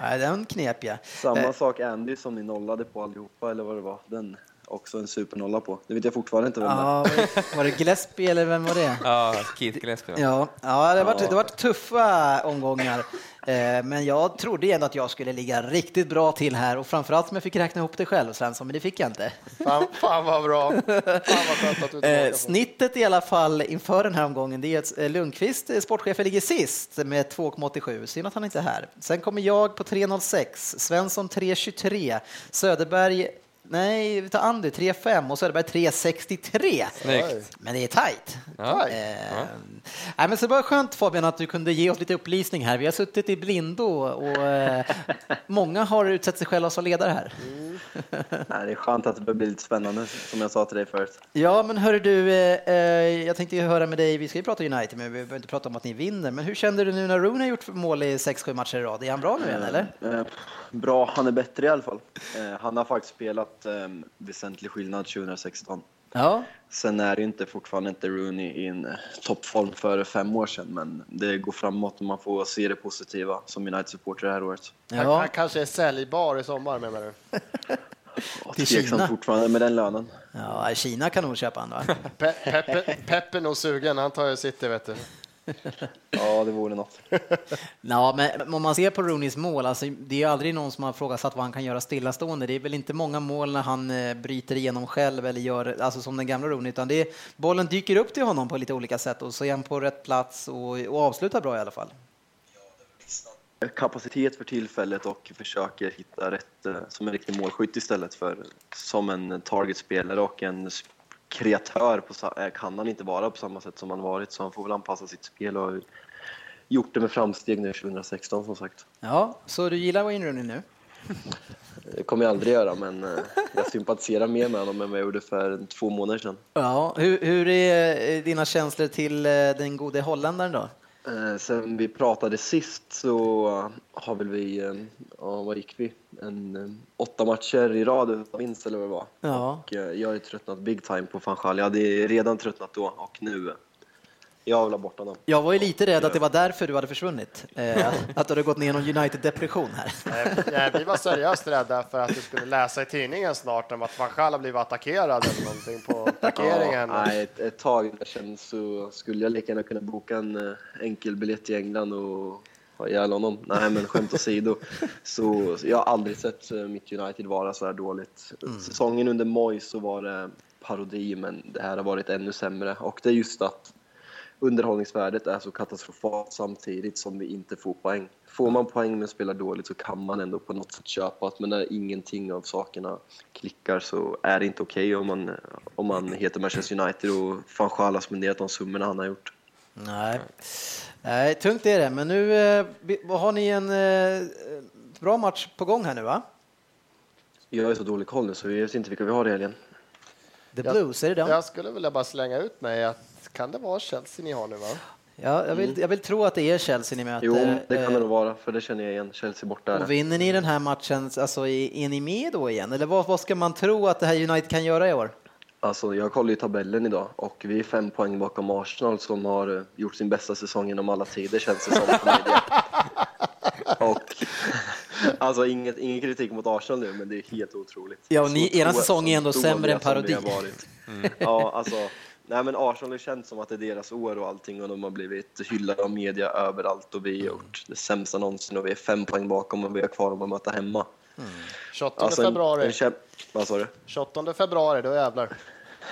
Nej, den knep jag. Samma Eh. sak Andy som ni nollade på allihopa, eller vad det var. Den också en supernolla på. Det vet jag fortfarande inte vem det är. Ja, var det- var det Gillespie eller vem var det? Ja, Keith Gillespie. Ja, ja det har varit, det har varit tuffa omgångar. Eh, Men jag trodde ändå att jag skulle ligga riktigt bra till här och framförallt som jag fick räkna ihop det själv Svensson, men det fick jag inte. Fan, fan vad bra. Fan vad skönt att du Eh, tillbaka. snittet i alla fall inför den här omgången, det är att eh, Lundqvist, eh, sportchefen, ligger sist med 2,87. Synd att han inte är här. Sen kommer jag på 3,06, Svensson 3,23, Söderberg Nej, vi tar Andy 3,5 och Söderberg 3,63. Snyggt. Men det är tajt. Ja. Eh, nej, men så det var skönt Fabian att du kunde ge oss lite upplysning här. Vi har suttit i blindo och eh, många har utsett sig själva som ledare här. Nej, det är skönt att det börjar bli lite spännande, som jag sa till dig förut. Ja, men hörru du, eh, eh, jag tänkte ju höra med dig, vi ska ju prata United, men vi behöver inte prata om att ni vinner. Men hur kände du nu när Rooney har gjort mål i 6-7 matcher i rad? Är han bra nu igen, eller? Bra, han är bättre i alla fall. Eh, han har faktiskt spelat eh, väsentlig skillnad 2016. Ja, Sen är det ju inte fortfarande inte Rooney i en eh, toppform för fem år sedan, men det går framåt och man får se det positiva som United-supporter det här året. Han, ja. han kanske är säljbar i sommar menar du? Ja, Till tveksamt Kina. fortfarande med den lönen. ja Kina kan nog köpa han va? Pe Peppe, Peppe är nog sugen, han tar ju City vet du. Ja, det vore något. Ja, men om man ser på Rooneys mål, alltså, det är aldrig någon som har frågasatt vad han kan göra stillastående. Det är väl inte många mål när han eh, bryter igenom själv eller gör, alltså som den gamla Rooney, utan det är, bollen dyker upp till honom på lite olika sätt och så är han på rätt plats och, och avslutar bra i alla fall. Kapacitet för tillfället och försöker hitta rätt eh, som en riktig målskytt istället för som en targetspelare och en kreatör på, eh, kan han inte vara på samma sätt som han varit så han får väl anpassa sitt spel och har gjort det med framsteg nu 2016 som sagt. Ja, så du gillar Wayne Rooney nu? Det kommer jag aldrig göra men eh, jag sympatiserar mer med honom än vad jag gjorde för två månader sedan. Ja, hur, hur är dina känslor till eh, den gode holländaren då? Sen vi pratade sist så har väl vi, ja vad gick vi? En, eh, åtta matcher i rad utan vinst eller vad det var. Ja, Och, eh, jag har ju tröttnat big time på van Gaal. Jag hade redan tröttnat då och nu, eh, jag vill ha bort honom. jag var ju lite rädd att det var därför du hade försvunnit. Att, att du hade gått ner någon United-depression här. Nej, vi var seriöst rädda för att du skulle läsa i tidningen snart om att van Gaal har blivit attackerad eller någonting på parkeringen. Ja, nej, ett, ett tag sen så skulle jag lika gärna kunna boka en eh, enkel biljett till England och ha ihjäl honom. Nej, men skämt åsido. Så så jag har aldrig sett eh, mitt United vara så här dåligt. Säsongen under Moyes så var det parodi, men det här har varit ännu sämre. Och det är just att underhållningsvärdet är så katastrofalt samtidigt som vi inte får poäng. Får man poäng men spelar dåligt så kan man ändå på något sätt köpa att men när ingenting av sakerna klickar så är det inte okej om, man, om man heter Manchester United och van Gaal har spenderat de summorna han har gjort. Nej. Nej, tungt är det, men nu eh, har ni en eh, bra match på gång här nu va? Jag är så dålig koll nu så vi vet inte vilka vi har i helgen. The Jag- Blues, är det dem? Jag skulle vilja bara slänga ut mig att kan det vara Chelsea ni har nu va? Ja, jag, vill, jag vill tro att det är Chelsea ni möter. Jo, det kan det eh, nog vara för det känner jag igen. Chelsea borta. Och vinner ni den här matchen, alltså, är är ni med då igen? Eller vad, vad ska man tro att det här United kan göra i år? Alltså, jag kollade ju tabellen idag och vi är fem poäng bakom Arsenal som har eh, gjort sin bästa säsong genom alla tider känns det som. media. och, alltså inget, ingen kritik mot Arsenal nu, men det är helt otroligt. Ja, och ni- era säsong är ändå sämre än parodi. varit. Ja, alltså, nej men Arsenal har känts som att det är deras år och allting och de har blivit hyllade av media överallt och vi har gjort det sämsta någonsin och vi är fem poäng bakom och vi har kvar dem att möta hemma. 28 Alltså, en- februari. En, vad sa du? 28 februari, då jävlar.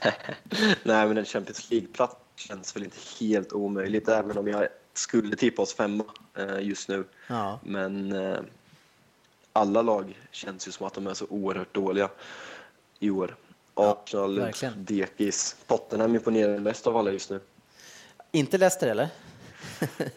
Nej, men en Champions League-plats känns väl inte helt omöjligt, även om jag skulle tippa oss femma eh, just nu. Ja. Men eh, alla lag känns ju som att de är så oerhört dåliga i år. Arsenal, verkligen. dekis, Tottenham imponerar mest av alla just nu. Inte Leicester eller?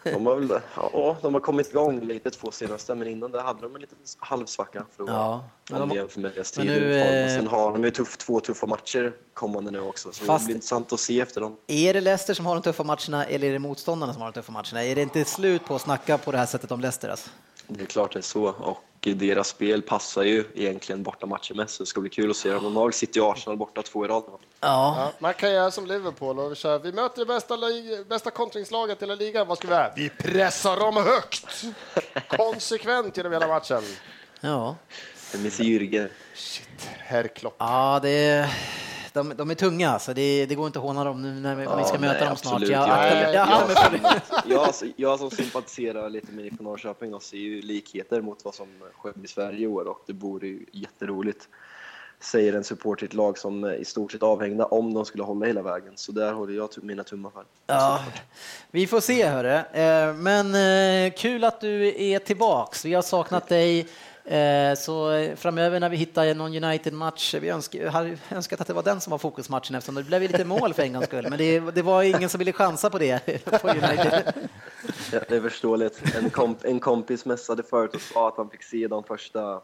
De har, väl, ja, de har kommit igång lite två senaste, men innan det hade de en liten halvsvacka. För att Ja, men de- deras men nu, eh, Sen har de ju tuff, två tuffa matcher kommande nu också, så Fast- det blir intressant att se efter dem. Är det Leicester som har de tuffa matcherna eller är det motståndarna som har de tuffa matcherna? Är det inte slut på att snacka på det här sättet om Leicester? Alltså? Det är klart det är så. Och deras spel passar ju egentligen bortamatcher mest, så det ska bli kul att se dem. Normalt sitter ju Arsenal borta två i rad. Ja, Ja, man kan göra som Liverpool och köra. Vi möter det bästa, bästa kontringslaget i hela ligan. Vad ska vi göra? Vi pressar dem högt! Konsekvent genom hela matchen. ja. Med Jürgen. Herr Klopp. ja det, de, de är tunga, så det, det går inte att håna dem nu när vi, vi ska Ja, möta nej, dem snart. absolut. Jag, Nej, jag, jag, det. Jag, som sympatiserar lite med IFK Norrköping och ser ju likheter mot vad som sker i Sverige i år och det vore ju jätteroligt. Säger en support till ett lag som är i stort sett avhängda om de skulle hålla hela vägen. Så där håller jag mina tummar för. Ja, vi får se hörru. Eh, Men eh, kul att du är tillbaks. Vi har saknat dig. Eh, Så framöver när vi hittar någon United-match, vi önskar, hade önskat att det var den som var fokusmatchen eftersom det blev ju lite mål för en gångs skull. Men det, det var ingen som ville chansa på det på United. Ja, det är förståeligt. En, komp en kompis messade förut och sa att han fick se de första,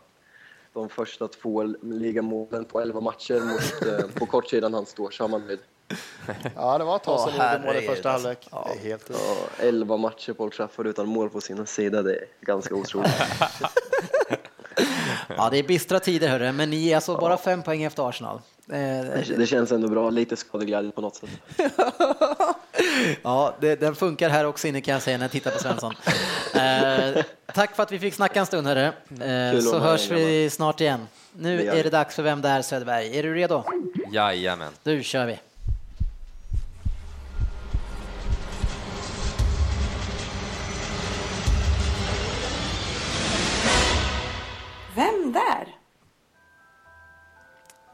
de första två ligamålen på 11 matcher mot, eh, på kort sedan han står, så man nöjd. Ja, det var ett tag sedan gjorde mål i första alltså. halvlek. Det är helt Ja, 11 matcher på Old Trafford utan mål på sin sida, det är ganska otroligt. Ja, det är bistra tider hörru, men ni är alltså bara fem poäng efter Arsenal. Eh, Det, det känns ändå bra, lite skadeglädje på något sätt. Ja, det, den funkar här också inne kan jag säga när jag tittar på Svensson. Eh, tack för att vi fick snacka en stund hörru. Eh, Kul så hörs vi snart igen. Nu är det dags för Vem där Söderberg? Är du redo? Jajamän. Nu kör vi. Vem där?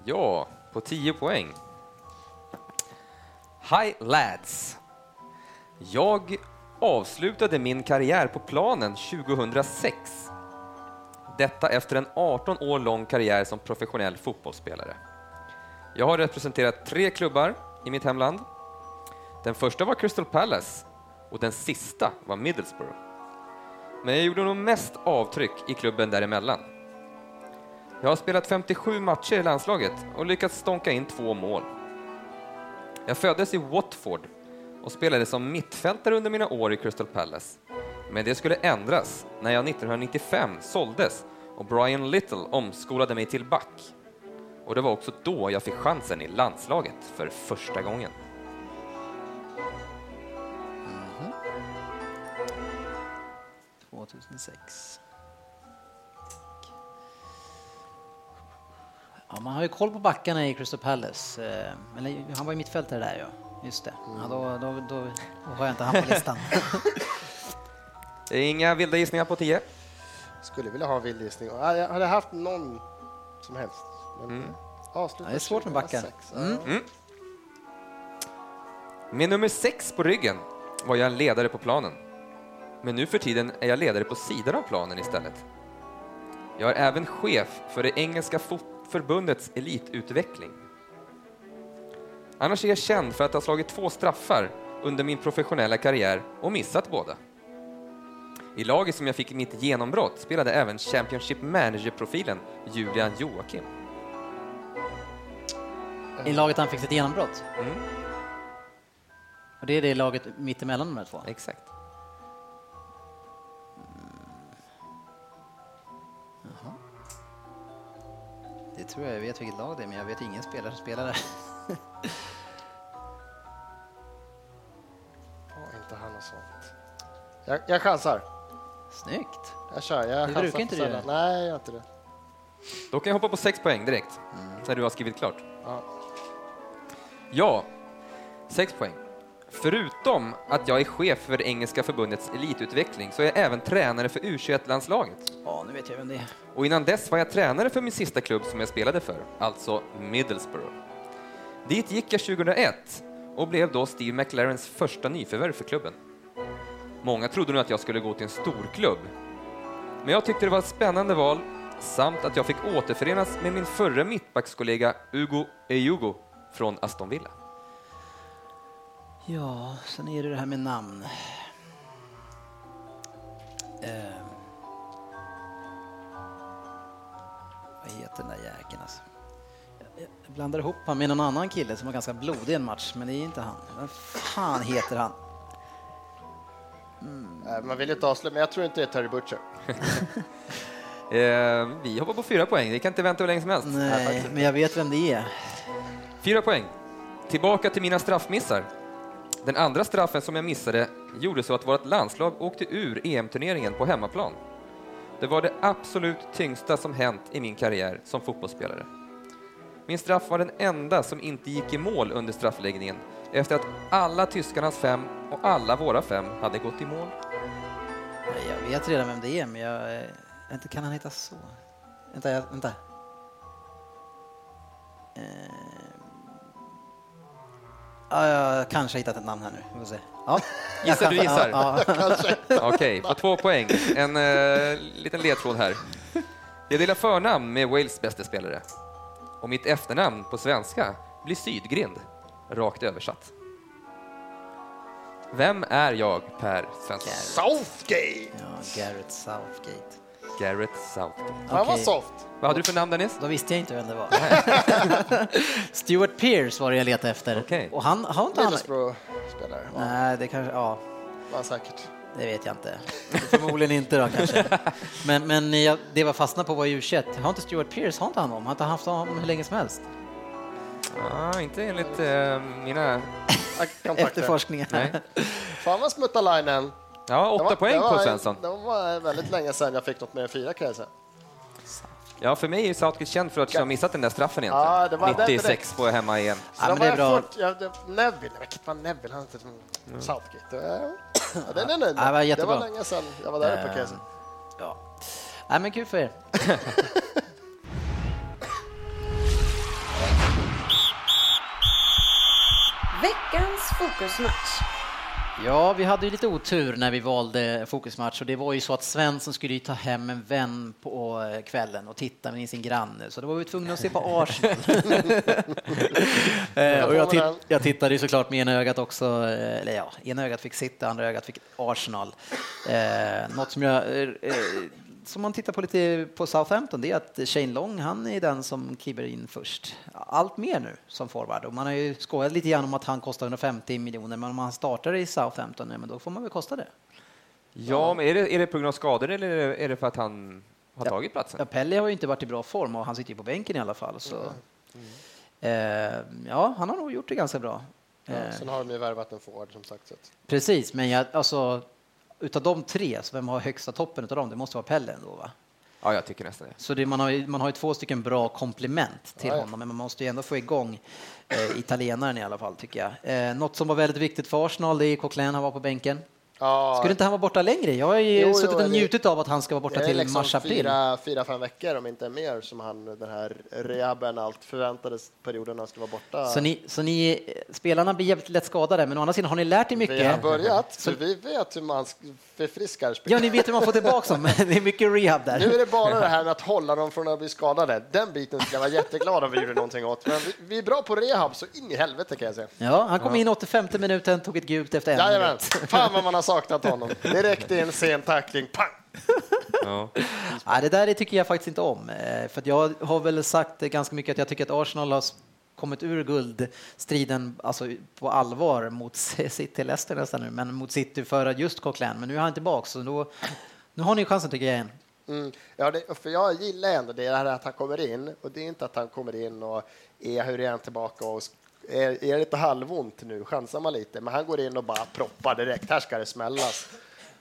Ja, på 10 poäng. Hi lads! Jag avslutade min karriär på planen 2006. Detta efter en 18 år lång karriär som professionell fotbollsspelare. Jag har representerat tre klubbar i mitt hemland. Den första var Crystal Palace och den sista var Middlesbrough. Men jag gjorde nog mest avtryck i klubben däremellan. Jag har spelat 57 matcher i landslaget och lyckats stånka in två mål. Jag föddes i Watford och spelade som mittfältare under mina år i Crystal Palace. Men det skulle ändras när jag 1995 såldes och Brian Little omskolade mig till back. Och det var också då jag fick chansen i landslaget för första gången. Mhm. 2006. Ja, man har ju koll på backarna i Crystal Palace. eh, Eller, han var ju mittfältare där ja. Just det. Ja, då, då, då, då har jag inte han på listan. Det är inga vilda gissningar på 10. Skulle vilja ha en vild gissning. Ja, Jag hade haft någon som helst. Men Mm. avsluta Ja, det är svårt med backar. 2006. Mm. Med nummer sex på ryggen var jag en ledare på planen. Men nu för tiden är jag ledare på sidan av planen istället. Jag är även chef för det engelska fot- förbundets elitutveckling. Annars är jag känd för att ha slagit två straffar under min professionella karriär och missat båda. I laget som jag fick mitt genombrott spelade även Championship Manager-profilen Julian Joakim. I laget han fick sitt genombrott. Mm, Och det är det laget mittemellan de här två. exakt. Det tror jag jag vet vilket lag det är, men jag vet ingen spelare som spelar där. Ja, inte han och sånt. Jag, jag chansar. Snyggt! Jag kör. Jag Det brukar inte du göra. Nej, jag gör inte det. Då kan jag hoppa på sex poäng direkt, när du har skrivit klart. Ja. Ja, sex poäng. Förutom att jag är chef för engelska förbundets elitutveckling så är jag även tränare för U21-landslaget. Ja, nu vet jag vem det är. Och innan dess var jag tränare för min sista klubb som jag spelade för, alltså Middlesbrough. Dit gick jag 2001 och blev då Steve McLarens första nyförvärv för klubben. Många trodde nog att jag skulle gå till en storklubb. Men jag tyckte det var ett spännande val samt att jag fick återförenas med min förre mittbackskollega Ugo Ejugo från Aston Villa. Ja, sen är det det här med namn. Eh. Vad heter den där jäkeln alltså? Jag- blandar ihop han med någon annan kille som var ganska blodig i en match, men det är inte han. Vad fan heter han? Nej, Man vill inte avslöja, men jag tror inte det är Terry Butcher. Eh, vi hoppar på fyra poäng. Vi kan inte vänta hur länge som helst. Nej, men jag vet vem det är. Fyra poäng. Tillbaka till mina straffmissar. Den andra straffen som jag missade gjorde så att vårt landslag åkte ur EM-turneringen på hemmaplan. Det var det absolut tyngsta som hänt i min karriär som fotbollsspelare. Min straff var den enda som inte gick i mål under straffläggningen efter att alla tyskarnas fem och alla våra fem hade gått i mål. Jag vet redan vem det är, men jag... Eh, inte kan han heta så? Vänta, jag, vänta. Eh, Ja, jag kanske har hittat ett namn här nu. Vi får se. Ja, Gissar du gissar? Ja, ja. Okej, på två poäng. En eh, liten ledtråd här. Jag delar förnamn med Wales bästa spelare. Och mitt efternamn på svenska blir Sydgrind, rakt översatt. Vem är jag, Per Svensson? Southgate! ja, Garrett Southgate. Garrett Southgate. Han var soft. Vad hade du för namn Dennis? Då visste jag inte vem det var. Stuart Pearce var det jag letade efter. Okej. Och han har inte han... Middlesbrough-spelare var han- Nej, det kanske... Ja, var säkert. det vet jag inte. Förmodligen inte då kanske. Men, men jag, det var fastnat på var u Har inte Stuart Pearce, har inte han dem? Har inte haft honom hur länge som helst? Ah, inte enligt eh, mina... Efterforskningar. Nej. Fan vad smuttalainen. Ja, Det åtta var- poäng det på Svensson. Det var väldigt länge sedan jag fick något mer än fyra kan jag säga. Ja, för mig är Southgate känd för att jag har missat den där straffen egentligen. Ja, det var den 96 på hemma-EM. Så Ja, men det är bra. fort, jag, det, Neville, vilket var Neville? Han hette mm. Southgate. Ja, ja, nöjd med. Ja, det var Det jättebra. var länge sedan jag var där uppe kan jag säga. Ja. Nej, men kul för er. Veckans fokusmatch. Ja, vi hade ju lite otur när vi valde fokusmatch och det var ju så att Svensson skulle ju ta hem en vän på eh, kvällen och titta med sin granne, så då var vi tvungna att se på Arsenal. Eh, och jag, titt- jag tittade ju såklart med ena ögat också, eh, eller ja, ena ögat fick sitta, andra ögat fick Arsenal. Eh, något som jag eh, eh, som man tittar på lite på Southampton, det är att Shane Long, han är den som kliver in först. Allt mer nu som forward och man har ju skojat lite grann om att han kostar 150 miljoner, men om han startar i Southampton, ja, men då får man väl kosta det. Ja, men är det, är det på grund av skador eller är det, är det för att han har Ja. tagit platsen? Ja, Pelle har ju inte varit i bra form och han sitter ju på bänken i alla fall. Så. Eh, ja, han har nog gjort det ganska bra. Ja, Eh, sen har de ju värvat en forward som sagt. Så Precis, men jag, alltså, utav de tre, så vem har högsta toppen utav dem? Det måste vara Pelle ändå, va? Ja, jag tycker nästan det. Så det, man, har ju, man har ju två stycken bra komplement till Ja, ja. honom, men man måste ju ändå få igång eh, italienaren i alla fall, tycker jag. Eh, något som var väldigt viktigt för Arsenal, det är Coquelin, han var på bänken. Ja, Skulle inte han vara borta längre? Jag har ju Jo, jo, suttit och det- njutit av att han ska vara borta till liksom mars-april. fyra, fyra, fem veckor om inte mer som han, den här rehaben, allt förväntades perioden han skulle vara borta. Så ni, så ni, spelarna blir jävligt lätt skadade, men å andra sidan har ni lärt er mycket. Vi har börjat, Så- vi vet hur man sk- förfriskar Ja, spelare. ni vet hur man får tillbaka dem, det är mycket rehab där. Nu är det bara det här med att hålla dem från att bli skadade. Den biten skulle jag vara jätteglad om vi gjorde någonting åt. Men vi, vi är bra på rehab, så in i helvete kan jag säga. Ja, han kom in 85 minuten, tog ett gult efter en Jajamän, fan vad man har saknat honom. Direkt i en sen tackling, pang! Ja. Nej, det där tycker jag faktiskt inte om. eh, För att jag har väl sagt ganska mycket att jag tycker att Arsenal har kommit ur guldstriden alltså, på allvar mot City, Leicester nästan nu, men mot City för just Coquelin. Men nu är han tillbaka, så då, nu har ni chansen tycker jag igen. Mm. Ja, det, för jag gillar ändå det här att han kommer in och det är inte att han kommer in och är hur är han tillbaka och är, är det lite halvont nu, chansar man lite, men han går in och bara proppar direkt. Här ska det smällas.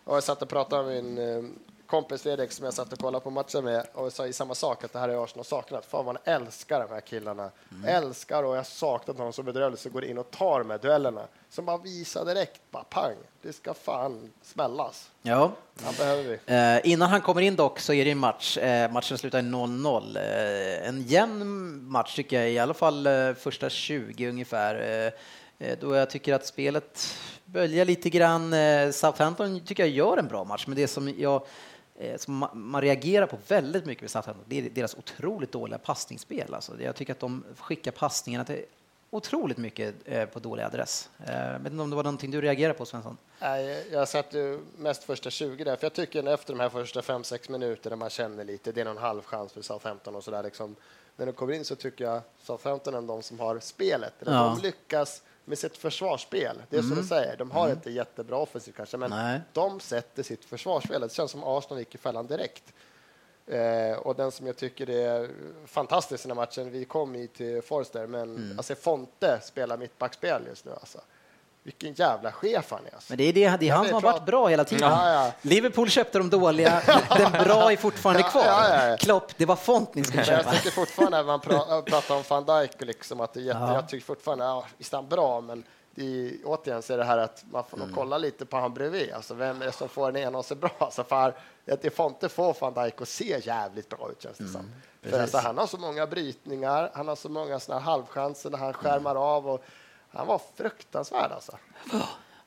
Och jag satt och pratade med min eh, kompis Fredrik som jag satt och kollade på matchen med och sa i samma sak att det här är Arsenal saknat. Fan man älskar de här killarna. Älskar och jag saknat honom så bedrövligt så går in och tar här duellerna. Som bara visar direkt, bara pang. Det ska fan smällas. Ja. Han behöver vi. Eh, innan han kommer in dock så är det en match. Eh, matchen slutar i 0-0. Eh, en jämn match tycker jag, i alla fall eh, första 20 ungefär. Eh, eh, då jag tycker att spelet böljar lite grann. Southampton tycker jag gör en bra match, men det som jag som ma- man reagerar på väldigt mycket med Southampton, det är deras otroligt dåliga passningsspel. Alltså, jag tycker att de skickar passningarna till otroligt mycket eh, på dålig adress. Eh, Jag vet inte om det var någonting du reagerade på, Svensson? Nej, jag satt ju mest första 20 där, för jag tycker efter de här första 5-6 minuterna man känner lite, det är någon halv chans för Southampton och sådär liksom. När de kommer in så tycker jag Southampton är de som har spelet. Ja. De lyckas med sitt försvarsspel. Det är som du säger, de har inte jättebra offensivt kanske, men Nej. de sätter sitt försvarsspel. Det känns som Arsenal gick i fällan direkt. Eh, och den som jag tycker är fantastisk i den här matchen, vi kom i till Forster, men Mm. alltså Fonte spelar mittbackspel just nu alltså. Vilken jävla chef han är. Alltså. Men det är, det, det är han som har varit bra hela tiden. Ja, ja. Liverpool köpte de dåliga, den bra är fortfarande Ja, kvar. Klopp, det var Font ni skulle Men jag köpa. tycker fortfarande när man pra- pratar om van Dijk liksom att det är jätte, Ja. jag tycker fortfarande, ja, visst är han bra, men det är, återigen så är det här att man får nog Mm. kolla lite på han bredvid. Alltså, vem är det som får den ena att se bra? Alltså, för att det får inte få van Dijk att se jävligt bra ut känns det som. För Mm. precis. alltså, han har så många brytningar, han har så många såna halvchanser när han skärmar av och han var fruktansvärd alltså.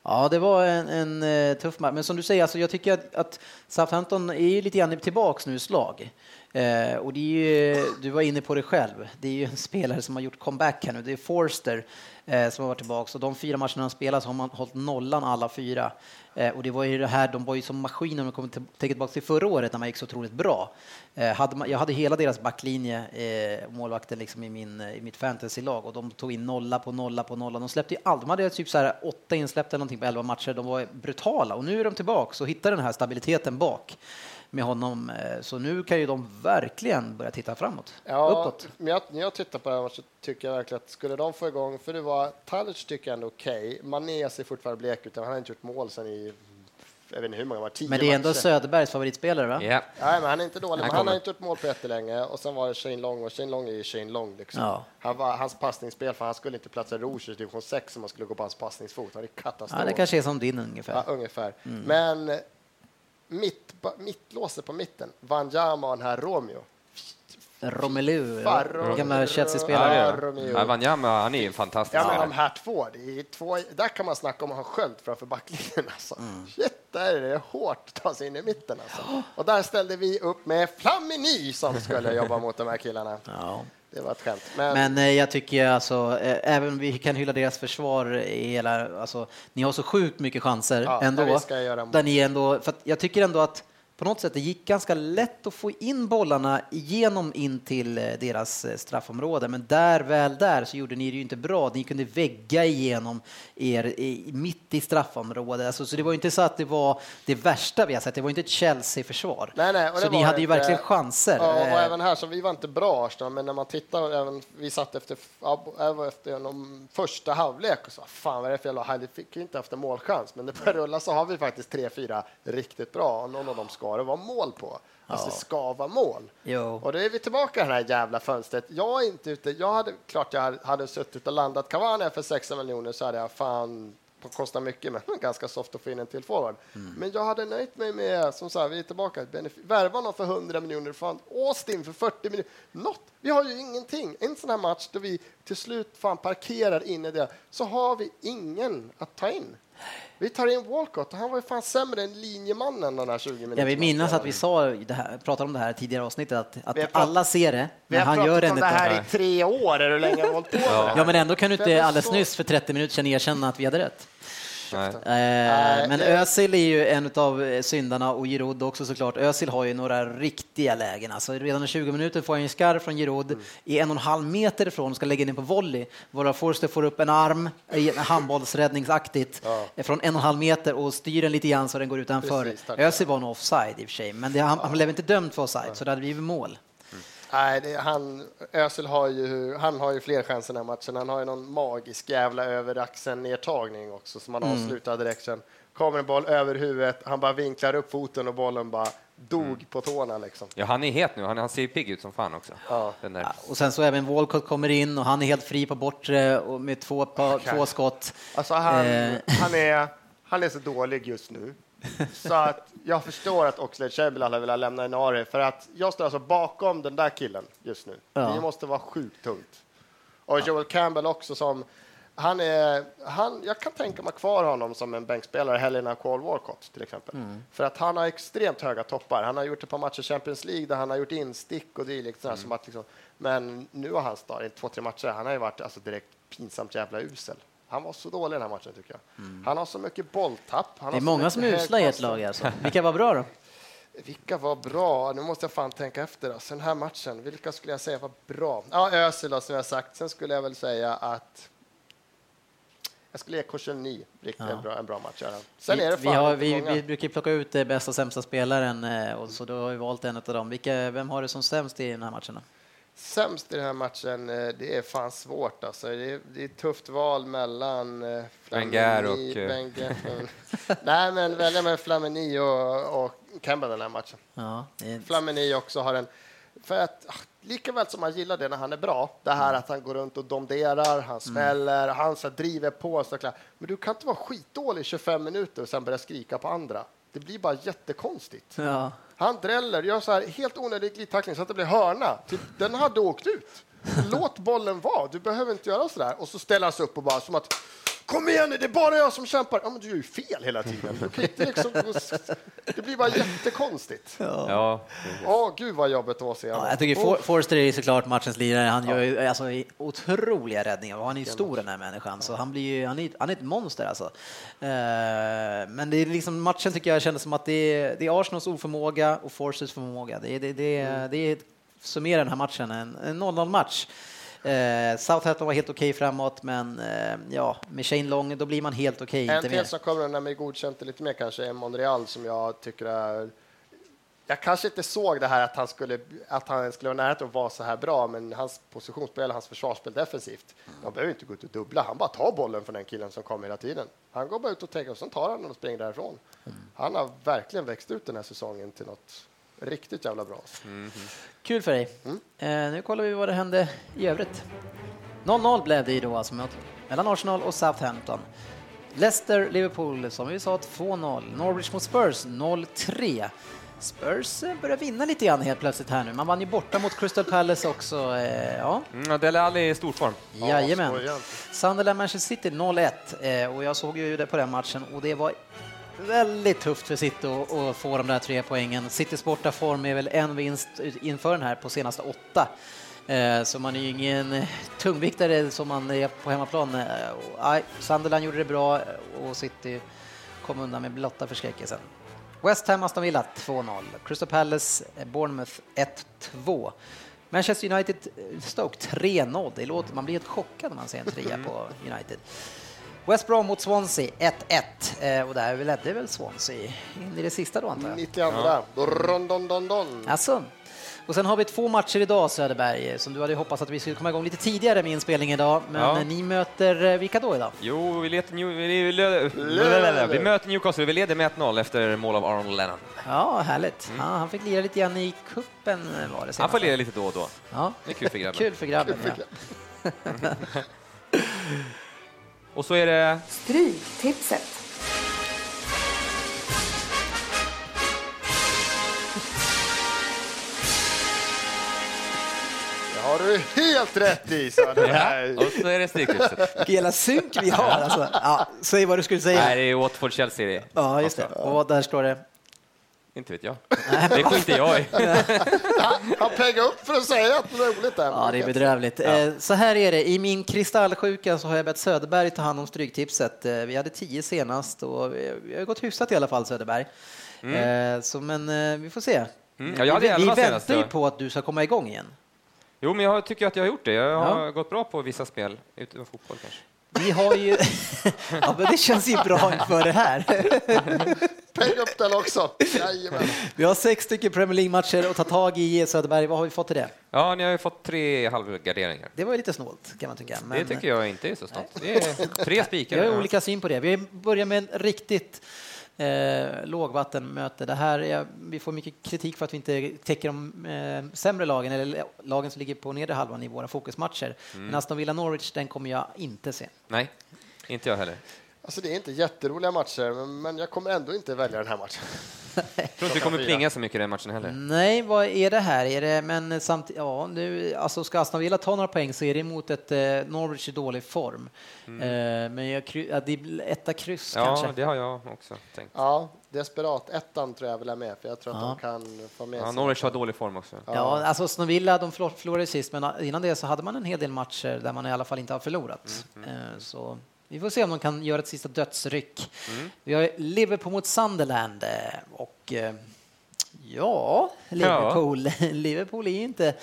Ja, det var en, en eh, tuff match. Men som du säger, alltså, jag tycker att, att Southampton är ju lite grann tillbaks nu i slag. Eh, och det är ju, du var inne på det själv. Det är ju en spelare som har gjort comeback här nu. Det är Forster eh, som har varit tillbaka. och de fyra matcherna han spelat så har man hållit nollan alla fyra. Eh, och det var ju det här, de var ju som maskiner när de kom tillbaka till förra året när man gick så otroligt bra. Eh, hade man, jag hade hela deras backlinje, eh, målvakten liksom i, min, eh, i mitt fantasylag och de tog in nolla på nolla på nolla. De släppte ju allt, de hade typ så här åtta insläppta någonting på elva matcher. De var brutala och nu är de tillbaka och hittar den här stabiliteten bak med honom. Eh, Så nu kan ju de verkligen börja titta framåt, Ja, uppåt. men jag, när jag tittar på det här så tycker jag verkligen att skulle de få igång, för det var, Tadic tycker jag ändå okej, Mané ser fortfarande blek ut, han har inte gjort mål sedan i, jag vet inte hur många var tio Men det är ändå matcher. Söderbergs favoritspelare va? Ja. Nej, men han är inte dålig, Han men han har inte gjort mål på jättelänge. Och sen var det Shane Long, och Shane Long är ju Shane Long. Liksom. Ja. Han var, hans passningsspel, för han skulle inte platsa i Rouge i division 6 om man skulle gå på hans passningsfot. Han är katastrof. Ja, det kanske är som din ungefär. Ja, ungefär. Men eh, mitt, mittlåset på mitten, Wanyama och den här Romeo. Romelu, Farro- gamla Chelsea-spelare. det Ja, Wanyama, han är ju en fantastisk Ja, men de här två, det är två, där kan man snacka om att ha sköld framför backlinjen. Alltså. Shit, där är det hårt att ta sig in i mitten. Alltså. Och där ställde vi upp med Flamini som skulle jobba mot de här killarna. Ja. Det var ett skämt. Men, Men eh, jag tycker alltså, eh, även vi kan hylla deras försvar i hela, alltså, ni har så sjukt mycket chanser Ja, ändå. där vi ska göra mål. där ni ändå, för jag tycker ändå att på något sätt det gick ganska lätt att få in bollarna igenom in till eh, deras eh, straffområde, men där väl där så gjorde ni det ju inte bra. Ni kunde vägga igenom er i, mitt i straffområdet, alltså, så det var inte så att det var det värsta vi har sett. Det var inte ett Chelsea-försvar. Så ni hade ju verkligen chanser. Ja, och Eh, även här, så vi var inte bra Arsenal, men när man tittar, även, vi satt efter, efter någon första halvlek och sa fan vad är det för jävla det fick inte haft en målchans, men det börjar rulla så har vi faktiskt tre, fyra riktigt bra någon av dem ska det vara mål på. Alltså det ska vara mål. Jo. Och då är vi tillbaka i det här jävla fönstret. Jag är inte ute, jag hade, klart jag hade, suttit och landat Cavani för 6 miljoner så hade jag fan på kostar mycket, men ganska soft att få in en till forward. Men jag hade nöjt mig med, som sagt, vi är tillbaka, värva någon för 100 miljoner, fan Austin för 40 miljoner, något. Vi har ju ingenting. En sån här match där vi till slut fan parkerar in i det, så har vi ingen att ta in. Vi tar in Walcott och han var ju fan sämre än linjemannen de här 20 minuterna. Jag vill minnas att vi sa det här, pratade om det här tidigare avsnittet, att, att Vi har prat- alla ser det, Vi men har han gör pratat det om inte. det här i tre år, är hur länge har vi hållit på här? Ja, men ändå kan du inte alldeles så- nyss för 30 minuter sedan erkänna att vi hade rätt. Nej. Eh, men det- Özil är ju en av syndarna och Giroud också såklart. Özil har ju några riktiga lägen. Alltså redan i 20 minuter får han en skarv från Giroud Mm. i en och en halv meter ifrån och ska lägga in på volley. Varav Forster får upp en arm, handbollsräddningsaktigt, Ja. från en och en halv meter och styr den lite grann så den går utanför. Precis. Özil var nog offside i och för sig, men det, han, han blev inte dömd för offside, så det hade blivit mål. Nej, det, han, Özil har ju, han har ju fler chanser den här matchen. Han har ju någon magisk jävla över axeln nedtagning också som han Mm. avslutar direkt sen. Kommer en boll över huvudet, han bara vinklar upp foten och bollen bara dog Mm. på tårna liksom. Ja, han är het nu. Han, han ser ju pigg ut som fan också. Ja. Den där. Ja, och sen så även Walcott kommer in och han är helt fri på bortre och med två, pa, Okej. två skott. Alltså han, Eh. han, är, han är så dålig just nu. Så att jag förstår att Oxlade Chamberlain har velat lämna Inari för att jag står alltså bakom den där killen just nu. Ja. Det måste vara sjukt tungt. Och Joel Campbell också som han är, han, jag kan tänka mig kvar honom som en bänkspelare hellre än Cole Walcott till exempel. För att han har extremt höga toppar. Han har gjort ett par matcher i Champions League där han har gjort instick och dylikt. Mm. Som att liksom, men nu har han i två, tre matcher. Han har ju varit alltså, direkt pinsamt jävla usel. Han var så dålig den här matchen tycker jag. Han har så mycket bolltapp. Det är många som är usla i ett lag alltså. Vilka var bra då? Vilka var bra? Nu måste jag fan tänka efter. Alltså, den här matchen, vilka skulle jag säga var bra? Ja, Özil som jag sagt. Sen skulle jag väl säga att jag skulle ge Koscielny riktigt Ja. en, bra, en bra match. Sen vi, är det vi, har, vi, vi brukar plocka ut det bästa och sämsta spelaren eh, och så då har vi valt en av dem. Vilka, vem har du som sämst i den här matchen? Då? Sämst i den här matchen, eh, det är fan svårt alltså. Det är, det är ett tufft val mellan eh, Wenger och, eh, Wenger, mm. Nej, men välja med Flamini och, och Campbell den här matchen. Ja, är, Flamini också har en... För att ah, lika väl som man gillar det när han är bra, det här att han går runt och domderar, han smäller, han så driver på. Så klart. Men du kan inte vara skitdålig i 25 minuter och sen börja skrika på andra. Det blir bara jättekonstigt. ja. Han dräller, gör så här helt onödig glidtackling så att det blir hörna. Typ, den hade åkt ut. Låt bollen vara, du behöver inte göra så där. Och så ställer han sig upp och bara som att Kom igen nu, det är bara jag som kämpar. Ja, men du gör ju fel hela tiden. Liksom, det blir bara jättekonstigt. Ja, Åh, gud vad jobbigt att se. Ja, jag tycker For, Forster är såklart matchens lirare. Han gör ju alltså, otroliga räddningar och han är ju stor den här människan, så han, blir ju, han, är, han är ett monster alltså. Eh, men det är liksom, matchen tycker jag kändes som att det är, det är Arsenals oförmåga och Forsters förmåga. Det, är- det, det, Mm. det är summerar den här matchen, en, en 0-0 match. Eh, Southampton var helt okej framåt, men eh, ja, med Shane Long, då blir man helt okej. En inte till mer. som kommer när mig godkänt lite mer kanske är Monreal som jag tycker är jag kanske inte såg det här att han skulle, att han skulle vara nära att vara så här bra, men hans positionsspel, hans försvarsspel defensivt, de behöver inte gå ut och dubbla. Han bara tar bollen från den killen som kommer hela tiden. Han går bara ut och tänker och sen tar han den och springer därifrån. Han har verkligen växt ut den här säsongen till något riktigt jävla bra. Kul för dig. Mm. Eh, nu kollar vi vad det hände i övrigt. 0-0 blev det ju då alltså mellan Arsenal och Southampton. Leicester, Liverpool, som vi sa 2-0. Norwich mot Spurs 0-3. Spurs eh, börjar vinna lite grann helt plötsligt här nu. Man vann ju borta mot Crystal Palace också. Eh, ja, mm, Dele Alli i stor form. jajamän. Sunderland, Manchester City 0-1 eh, och jag såg ju det på den matchen och det var väldigt tufft för City att, få de där tre poängen. Citys borta form är väl en vinst inför den här på senaste åtta. Eh, Så man är ju ingen tungviktare som man är på hemmaplan. Eh, Sunderland gjorde det bra eh, och City kom undan med blotta förskräckelsen. West Ham, Aston Villa 2-0. Crystal Palace, Bournemouth 1-2. Manchester United, Stoke 3-0. Det låter, man blir helt chockad när man ser en trea på United. West Brom mot Swansea 1-1 eh, och där ledde väl Swansea in i det sista då antar jag. 92. Don, don, don, don. Alltså. Och sen har vi två matcher idag Söderberg som du hade hoppats att vi skulle komma igång lite tidigare med inspelning idag. Men Ja. eh, ni möter eh, vilka då idag? Jo, vi, letar New, vi, vi, vi möter Newcastle. Vi leder med 1-0 efter mål av Aron Lennon. Ja, härligt. Ja, han fick lira lite grann i kuppen var det Mm. Han får leda lite då och då. Ja. Det är kul för grabben. Kul för grabben. Ja. Och så är det... Stryktipset. Har du helt rätt i, Söderberg. Och så är det Stryktipset. Vilken jävla synk vi har alltså. Ja, säg vad du skulle säga. Nej, det är Watford-Chelsea. Ja, just det. Och där står det? Inte vet jag. Det skiter jag i. Han peggar upp för att säga att det är roligt. Där. Ja, det är bedrövligt. Eh, Så här är det, i min kristallsjuka så har jag bett Söderberg ta hand om Stryktipset. Eh, Vi hade tio senast och vi har gått hyfsat i alla fall Söderberg. Eh, Så men vi får se. Mm. Ja, jag hade vi vi väntar senast, ju på att du ska komma igång igen. Jo, men jag tycker att jag har gjort det. Jag har Ja. gått bra på vissa spel, utom fotboll kanske. Vi har ju... ja, men det känns ju bra inför det här. Pegga upp den också. Jajamän. Vi har sex stycken Premier League-matcher att ta tag i Söderberg. Vad har vi fått till det? Ja, ni har ju fått tre halvgarderingar. Det var ju lite snålt kan man tycka. Det tycker jag inte är så snabbt. Det är tre spikar. Vi har olika syn på det. Vi börjar med en riktigt eh, lågvattenmöte. Det här är, vi får mycket kritik för att vi inte täcker de eh, sämre lagen, eller lagen som ligger på nedre halvan i våra fokusmatcher. Mm. Men Aston Villa Norwich, den kommer jag inte se. Nej, inte jag heller. Alltså, det är inte jätteroliga matcher, men- jag kommer ändå inte välja den här matchen. Jag tror inte vi kommer plinga så mycket i den matchen heller. Nej, vad är det här? Är det, men samtidigt, ja, nu, alltså ska Aston Villa ta några poäng så är det mot ett eh, Norwich i dålig form. Eh, men jag, ja, det blir etta kryss Mm. Ja, kanske. det har jag också tänkt. Ja, desperat ettan tror jag vill ha med, för jag tror att Ja. de kan få med Ja, sig. Norwich har dålig form också. Ja, alltså Aston Villa, de förlor- förlorade sist, men innan det så hade man en hel del matcher där man i alla fall inte har förlorat. Mm, Eh, Så vi får se om de kan göra ett sista dödsryck. Mm. Vi har Liverpool mot Sunderland eh, och eh, ja, Liverpool. Liverpool är inte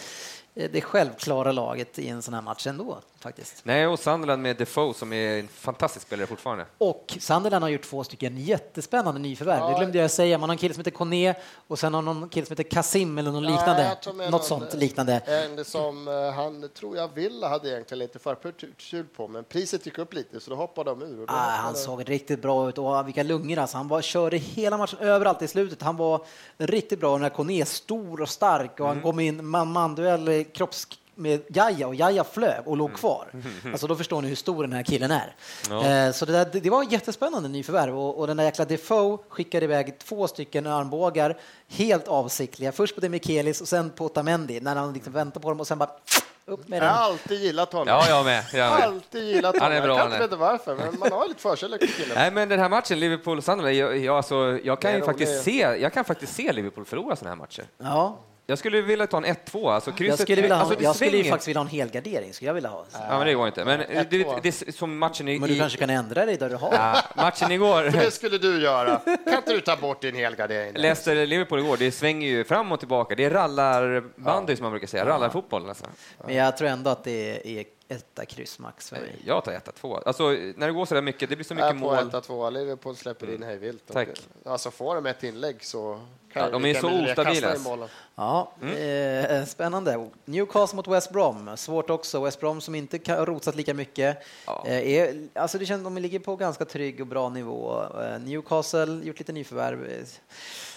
eh, det självklara laget i en sån här match ändå, faktiskt. Nej, och Sunderland med Defoe som är en fantastisk spelare fortfarande. Och Sunderland har gjort två stycken jättespännande nyförvärv. Ja. Det glömde jag säga. Man har en kille som heter Kone och sen har någon kille som heter Kasim eller något Ja, liknande. något någon- sånt liknande. En som eh, han tror jag Villa hade egentligen lite förtur på, men priset gick upp lite så då hoppade de ur. Och då Ah, han såg riktigt bra ut och vilka lungor alltså. Han var, körde hela matchen överallt i slutet. Han var riktigt bra när Kone är stor och stark och han kom in man-man-duell eh, kropps med Jaja och Jaja flög och låg kvar. Alltså då förstår ni hur stor den här killen är. Ja. Eh, så det, där, det- var jättespännande nyförvärv och, och den där jäkla Defoe skickade iväg två stycken armbågar helt avsiktliga. Först på Demikelis och sen på Otamendi när han liksom väntade på dem och sen bara upp med Jag har den. alltid gillat honom. Ja, jag med. Jag med. Alltid gillat Han honom. är bra, jag han kan inte veta varför, men man har lite förkärlek för killen. Nej, men den här matchen, Liverpool-Sunderland, jag, jag, alltså, jag, kan faktiskt se, jag kan faktiskt se Liverpool förlora sådana här matcher. Ja, Jag skulle vilja ta en 1-2. Alltså, krysset, jag skulle, vilja ha, alltså, jag skulle faktiskt vilja ha en helgardering. Skulle jag vilja ha. Ja, men det går inte. Men det, det, 1-2. det, är som matchen i... Men du i- kanske kan ändra dig där du har. Ja, matchen igår. Det skulle du göra. Kan inte du ta bort din helgardering? Leicester-Liverpool igår, det svänger ju fram och tillbaka. Det är rallarbandy som man brukar säga, rallarfotboll. Alltså. Men jag tror ändå att det är etta kryss max för mig. Jag tar 1-2. Alltså, när det går så där mycket, det blir så Jag är mycket på mål. 1-2. Liverpool släpper in hej vilt. Tack. Alltså får de ett inlägg så Ja, de är så ostabila. Ja, Mm. eh, spännande. Newcastle mot West Brom. Svårt också. West Brom som inte rotat lika mycket. Ja. Eh, är, alltså det känns de ligger på ganska trygg och bra nivå. Eh, Newcastle gjort lite nyförvärv.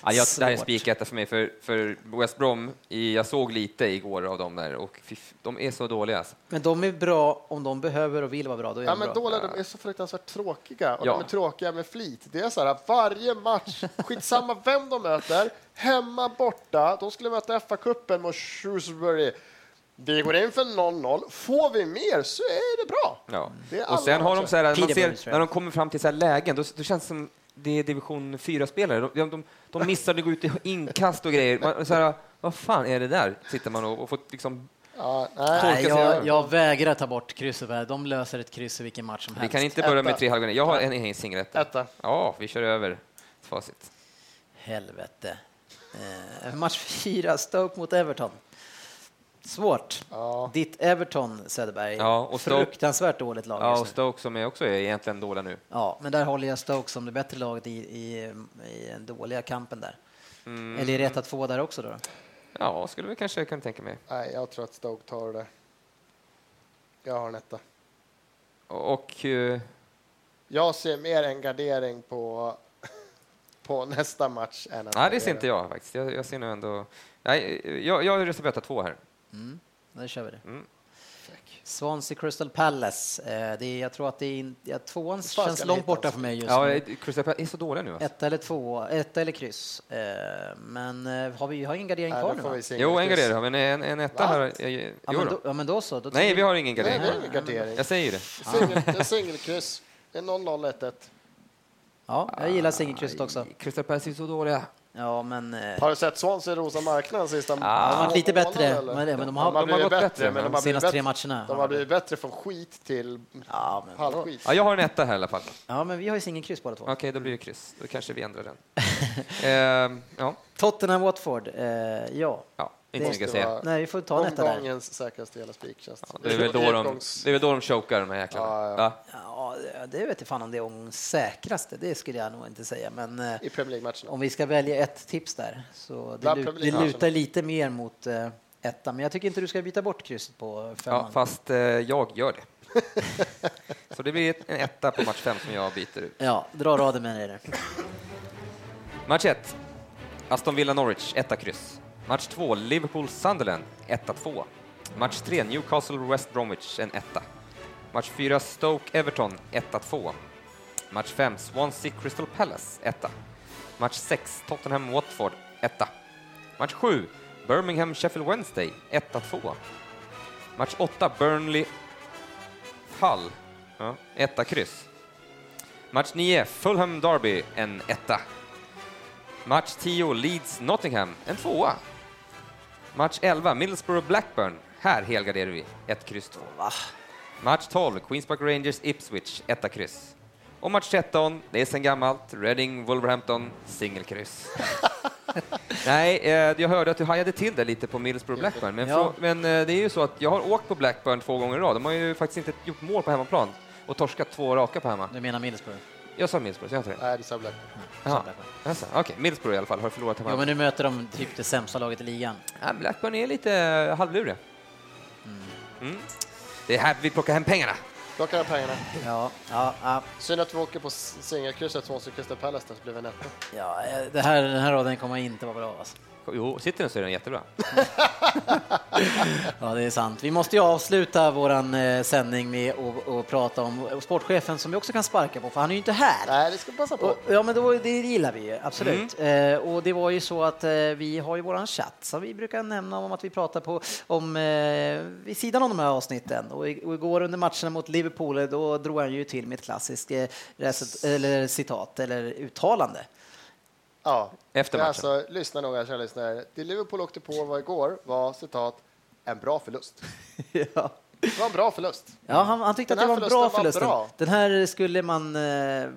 Ja, jag, det här är spiketta för mig, för, för West Brom, i, jag såg lite igår av dem där och fy, de är så dåliga. Alltså. Men de är bra om de behöver och vill vara bra. Då är Ja, de men bra. dåliga, de är så fruktansvärt tråkiga och Ja. de är tråkiga med flit. Det är så här att varje match, skitsamma vem de möter, hemma, borta, de skulle möta FA-cupen mot Shrewsbury. Vi går in för 0-0. Får vi mer så är det bra. Ja. Det är Och sen har de så här, man ser, när de kommer fram till så här lägen, då, då känns det som det är division 4-spelare. De, de, de missar att gå ut i inkast och grejer. Man, så här, vad fan är det där? Sitter man och, och får liksom... Ja, nej. Jag, jag vägrar ta bort krysset. här. De löser ett kryss i vilken match som Vi helst. kan inte börja med tre halvgångar. Jag har en, en singeletta. Etta. Ja, vi kör över facit. Helvete. Eh, match fyra, Stoke mot Everton. Svårt. Ja. Ditt Everton, Söderberg. Ja, och Stoke- Fruktansvärt dåligt lag Ja, och. Stoke som är också är egentligen dåliga nu. Ja, men där håller jag Stoke som det bättre laget i, i, i den dåliga kampen där. Mm. Eller är det ett att få där också då? Ja, skulle vi kanske kunna tänka mig. nej, jag tror att Stoke tar det. Jag har en etta. Och, eh, Jag ser mer en gardering på, på nästa match än en nej, det ser inte jag faktiskt. Jag, jag ser nog ändå... Nej, jag, jag röstar på 2 här. Mm, då kör vi det. Mm. Swansea Crystal Palace. Eh, det är, jag tror att det är, in- ja, tvåan fan känns långt borta för mig just Ja, nu. Crystal Palace är så dåliga nu. Alltså. Ett eller två, ett eller kryss. Eh, men eh, har vi har ingen gardering Nej, kvar nu vi Jo, en gardering har vi, men en, en etta här. eh, Ja, Jo men då. då, ja, men då så. Då Nej, vi har ingen Nej, gardering. är ingen gardering. Jag säger det. Singel, singelkryss. Det är 0-0, 1-1. Ja, jag gillar singelkrysset också. Crystal Palace är så dåliga. Ja, men... Eh, Har du sett Swansea rosa marknaden sista de har varit lite bättre, men, men de har, de har blivit gått bättre, bättre, men de de senaste tre matcherna. De har blivit bättre från skit till Ja, men, halvskit. Ja, jag har en etta här i alla fall. ja, men vi har ju singelkryss båda två. Okej, då blir det kryss. Då kanske vi ändrar den. Ehm, ja, Tottenham-Watford, eh, ja. ja, inte mycket att säga. Nej, vi får ta en etta där. Omgångens säkraste hela spik känns Ja, det, är väl då de, det är väl då de chokar, de här jäklarna. Ja, ja. Ja. Ja, det vet jag fan om det är ångens säkraste, det skulle jag nog inte säga. Men eh, I Premier League-matcherna. om vi ska välja ett tips där, så det, lut, det lutar lite mer mot eh, etta. Men jag tycker inte du ska byta bort krysset på femman. Ja, fast eh, jag gör det. så det blir en etta på match fem som jag byter ut. Ja, dra raden med dig där. Match 1. Aston Villa Norwich, 1 kryss. Match 2. Liverpool Sunderland, 1-2. Match 3. Newcastle West Bromwich, en etta. Match 4. Stoke Everton, 1-2. Match 5. Swansea Crystal Palace, 1 Match 6. Tottenham Watford, 1 Match 7. Birmingham Sheffield Wednesday, 1-2. Match 8. Burnley Hull, 1 ja, kryss. Match 9. Fulham Derby, en etta. Match 10, Leeds Nottingham, en tvåa. Match 11, Middlesbrough Blackburn, här helgarderar vi, ett kryss 2. Match 12, Queens Park Rangers Ipswich, etta kryss. Och match 13, det är sen gammalt, Reading Wolverhampton, singelkryss. Nej, eh, jag hörde att du hajade till det lite på Middlesbrough Blackburn, men, Ja. men eh, det är ju så att jag har åkt på Blackburn två gånger i rad. De har ju faktiskt inte gjort mål på hemmaplan och torskat två raka på hemma. Du menar Middlesbrough? Jag sa Middlesbrough, sa jag inte det? Nej, det sa Black. Jaha. Blackburn. Jaså, Okej, Middlesbrough i alla fall har förlorat hemma. Jo, men nu möter de typ det sämsta laget i ligan. Ja, Blackburn är lite halvluriga. Mm. Det är här vi plockar hem pengarna. Plocka hem pengarna. Ja, ja, ja. Synd att vi åker på singelkrysset från Crystal Palace, där så blir vi netto. ja eh, det här, den här raden kommer inte vara bra. Alltså. Jo, sitter den så är den jättebra. Ja, det är sant. Vi måste ju avsluta våran eh, sändning med att prata om sportchefen som vi också kan sparka på, för han är ju inte här. Nej, det ska passa på. Och, ja, men då, det gillar vi ju, absolut. Eh, och det var ju så att eh, vi har ju våran chatt som vi brukar nämna om att vi pratar på om eh, vid sidan om de här avsnitten. Och, i- och igår under matcherna mot Liverpool, då drog han ju till med ett klassiskt eh, eller citat eller uttalande. Ja. Efter Det är matchen. Alltså, lyssna noga, kära lyssnare. Det Liverpool åkte på var igår var citat en bra förlust. ja. Det var en bra förlust. Ja, han, han tyckte Den att det var en bra förlust. bra. Den här skulle man... Eh,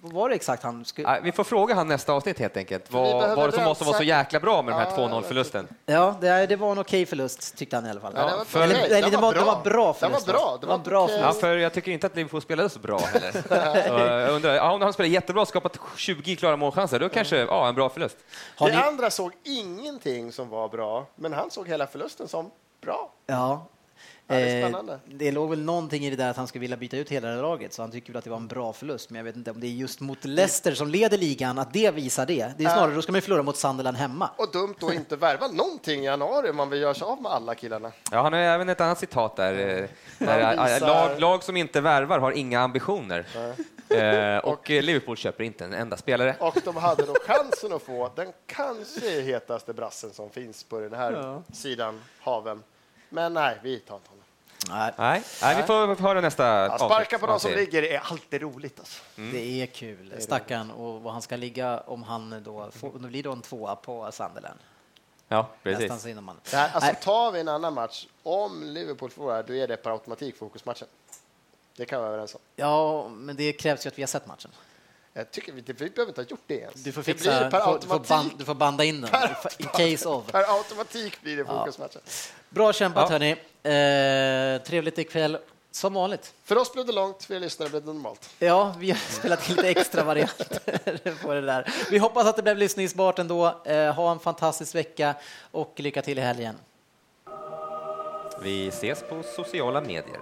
vad var det exakt han skulle... Ja, vi får fråga han nästa avsnitt helt enkelt. Vad var det som måste vara så jäkla bra med den här Ja, jag 2-0-förlusten? Ja, det, det var en okej förlust tyckte han i alla fall. Ja, var för-. Eller, eller, det var, det var bra förlust. var bra. alltså. Det var bra okej. Ja, förlust. för jag tycker inte att Liverpool spelade så bra heller. Så, jag undrar, ja, om han spelar jättebra och skapat 20 klara målchanser, då kanske, ja, en bra förlust. Har Det ni, andra såg ingenting som var bra, men han såg hela förlusten som bra. ja. Ja, det är Eh, det låg väl någonting i det där att han skulle vilja byta ut hela laget, så han tycker väl att det var en bra förlust. Men jag vet inte om det är just mot Leicester som leder ligan, att det visar det. Det är snarare, då ska man ju förlora mot Sunderland hemma. Och dumt att inte värva någonting i januari om man vill göra sig av med alla killarna. Ja, han har även ett annat citat där. eh, där Man eh, visar- lag, lag som inte värvar har inga ambitioner. Eh, och eh, Liverpool köper inte en enda spelare. Och de hade då chansen att få den kanske hetaste brassen som finns på den här sidan haven. Men nej, vi tar inte honom. Nej, Nej, nej vi får höra nästa Ja, sparka på de som ligger är alltid roligt. Alltså. det är kul. Stackarn och vad han ska ligga om han då får, då blir då en tvåa på Sunderland. Ja, Nästan precis. så innan man. Här, alltså, tar vi en annan match, om Liverpool förlorar, då är det per automatik fokusmatchen. Det kan vi vara överens om. Ja, men det krävs ju att vi har sett matchen. Jag tycker vi, vi behöver inte ha gjort det ens. Du får det fixa, blir per du får, du får, automatik. band, du får banda in den i case of. Per automatik blir det fokusmatchen. Bra kämpat Ja. hörni. Eh, trevligt ikväll, som vanligt. För oss blev det långt, för er lyssnare blev det normalt. Ja, vi har spelat in lite extra varianter på det där. Vi hoppas att det blev lyssningsbart ändå. Eh, ha en fantastisk vecka och lycka till i helgen. Vi ses på sociala medier.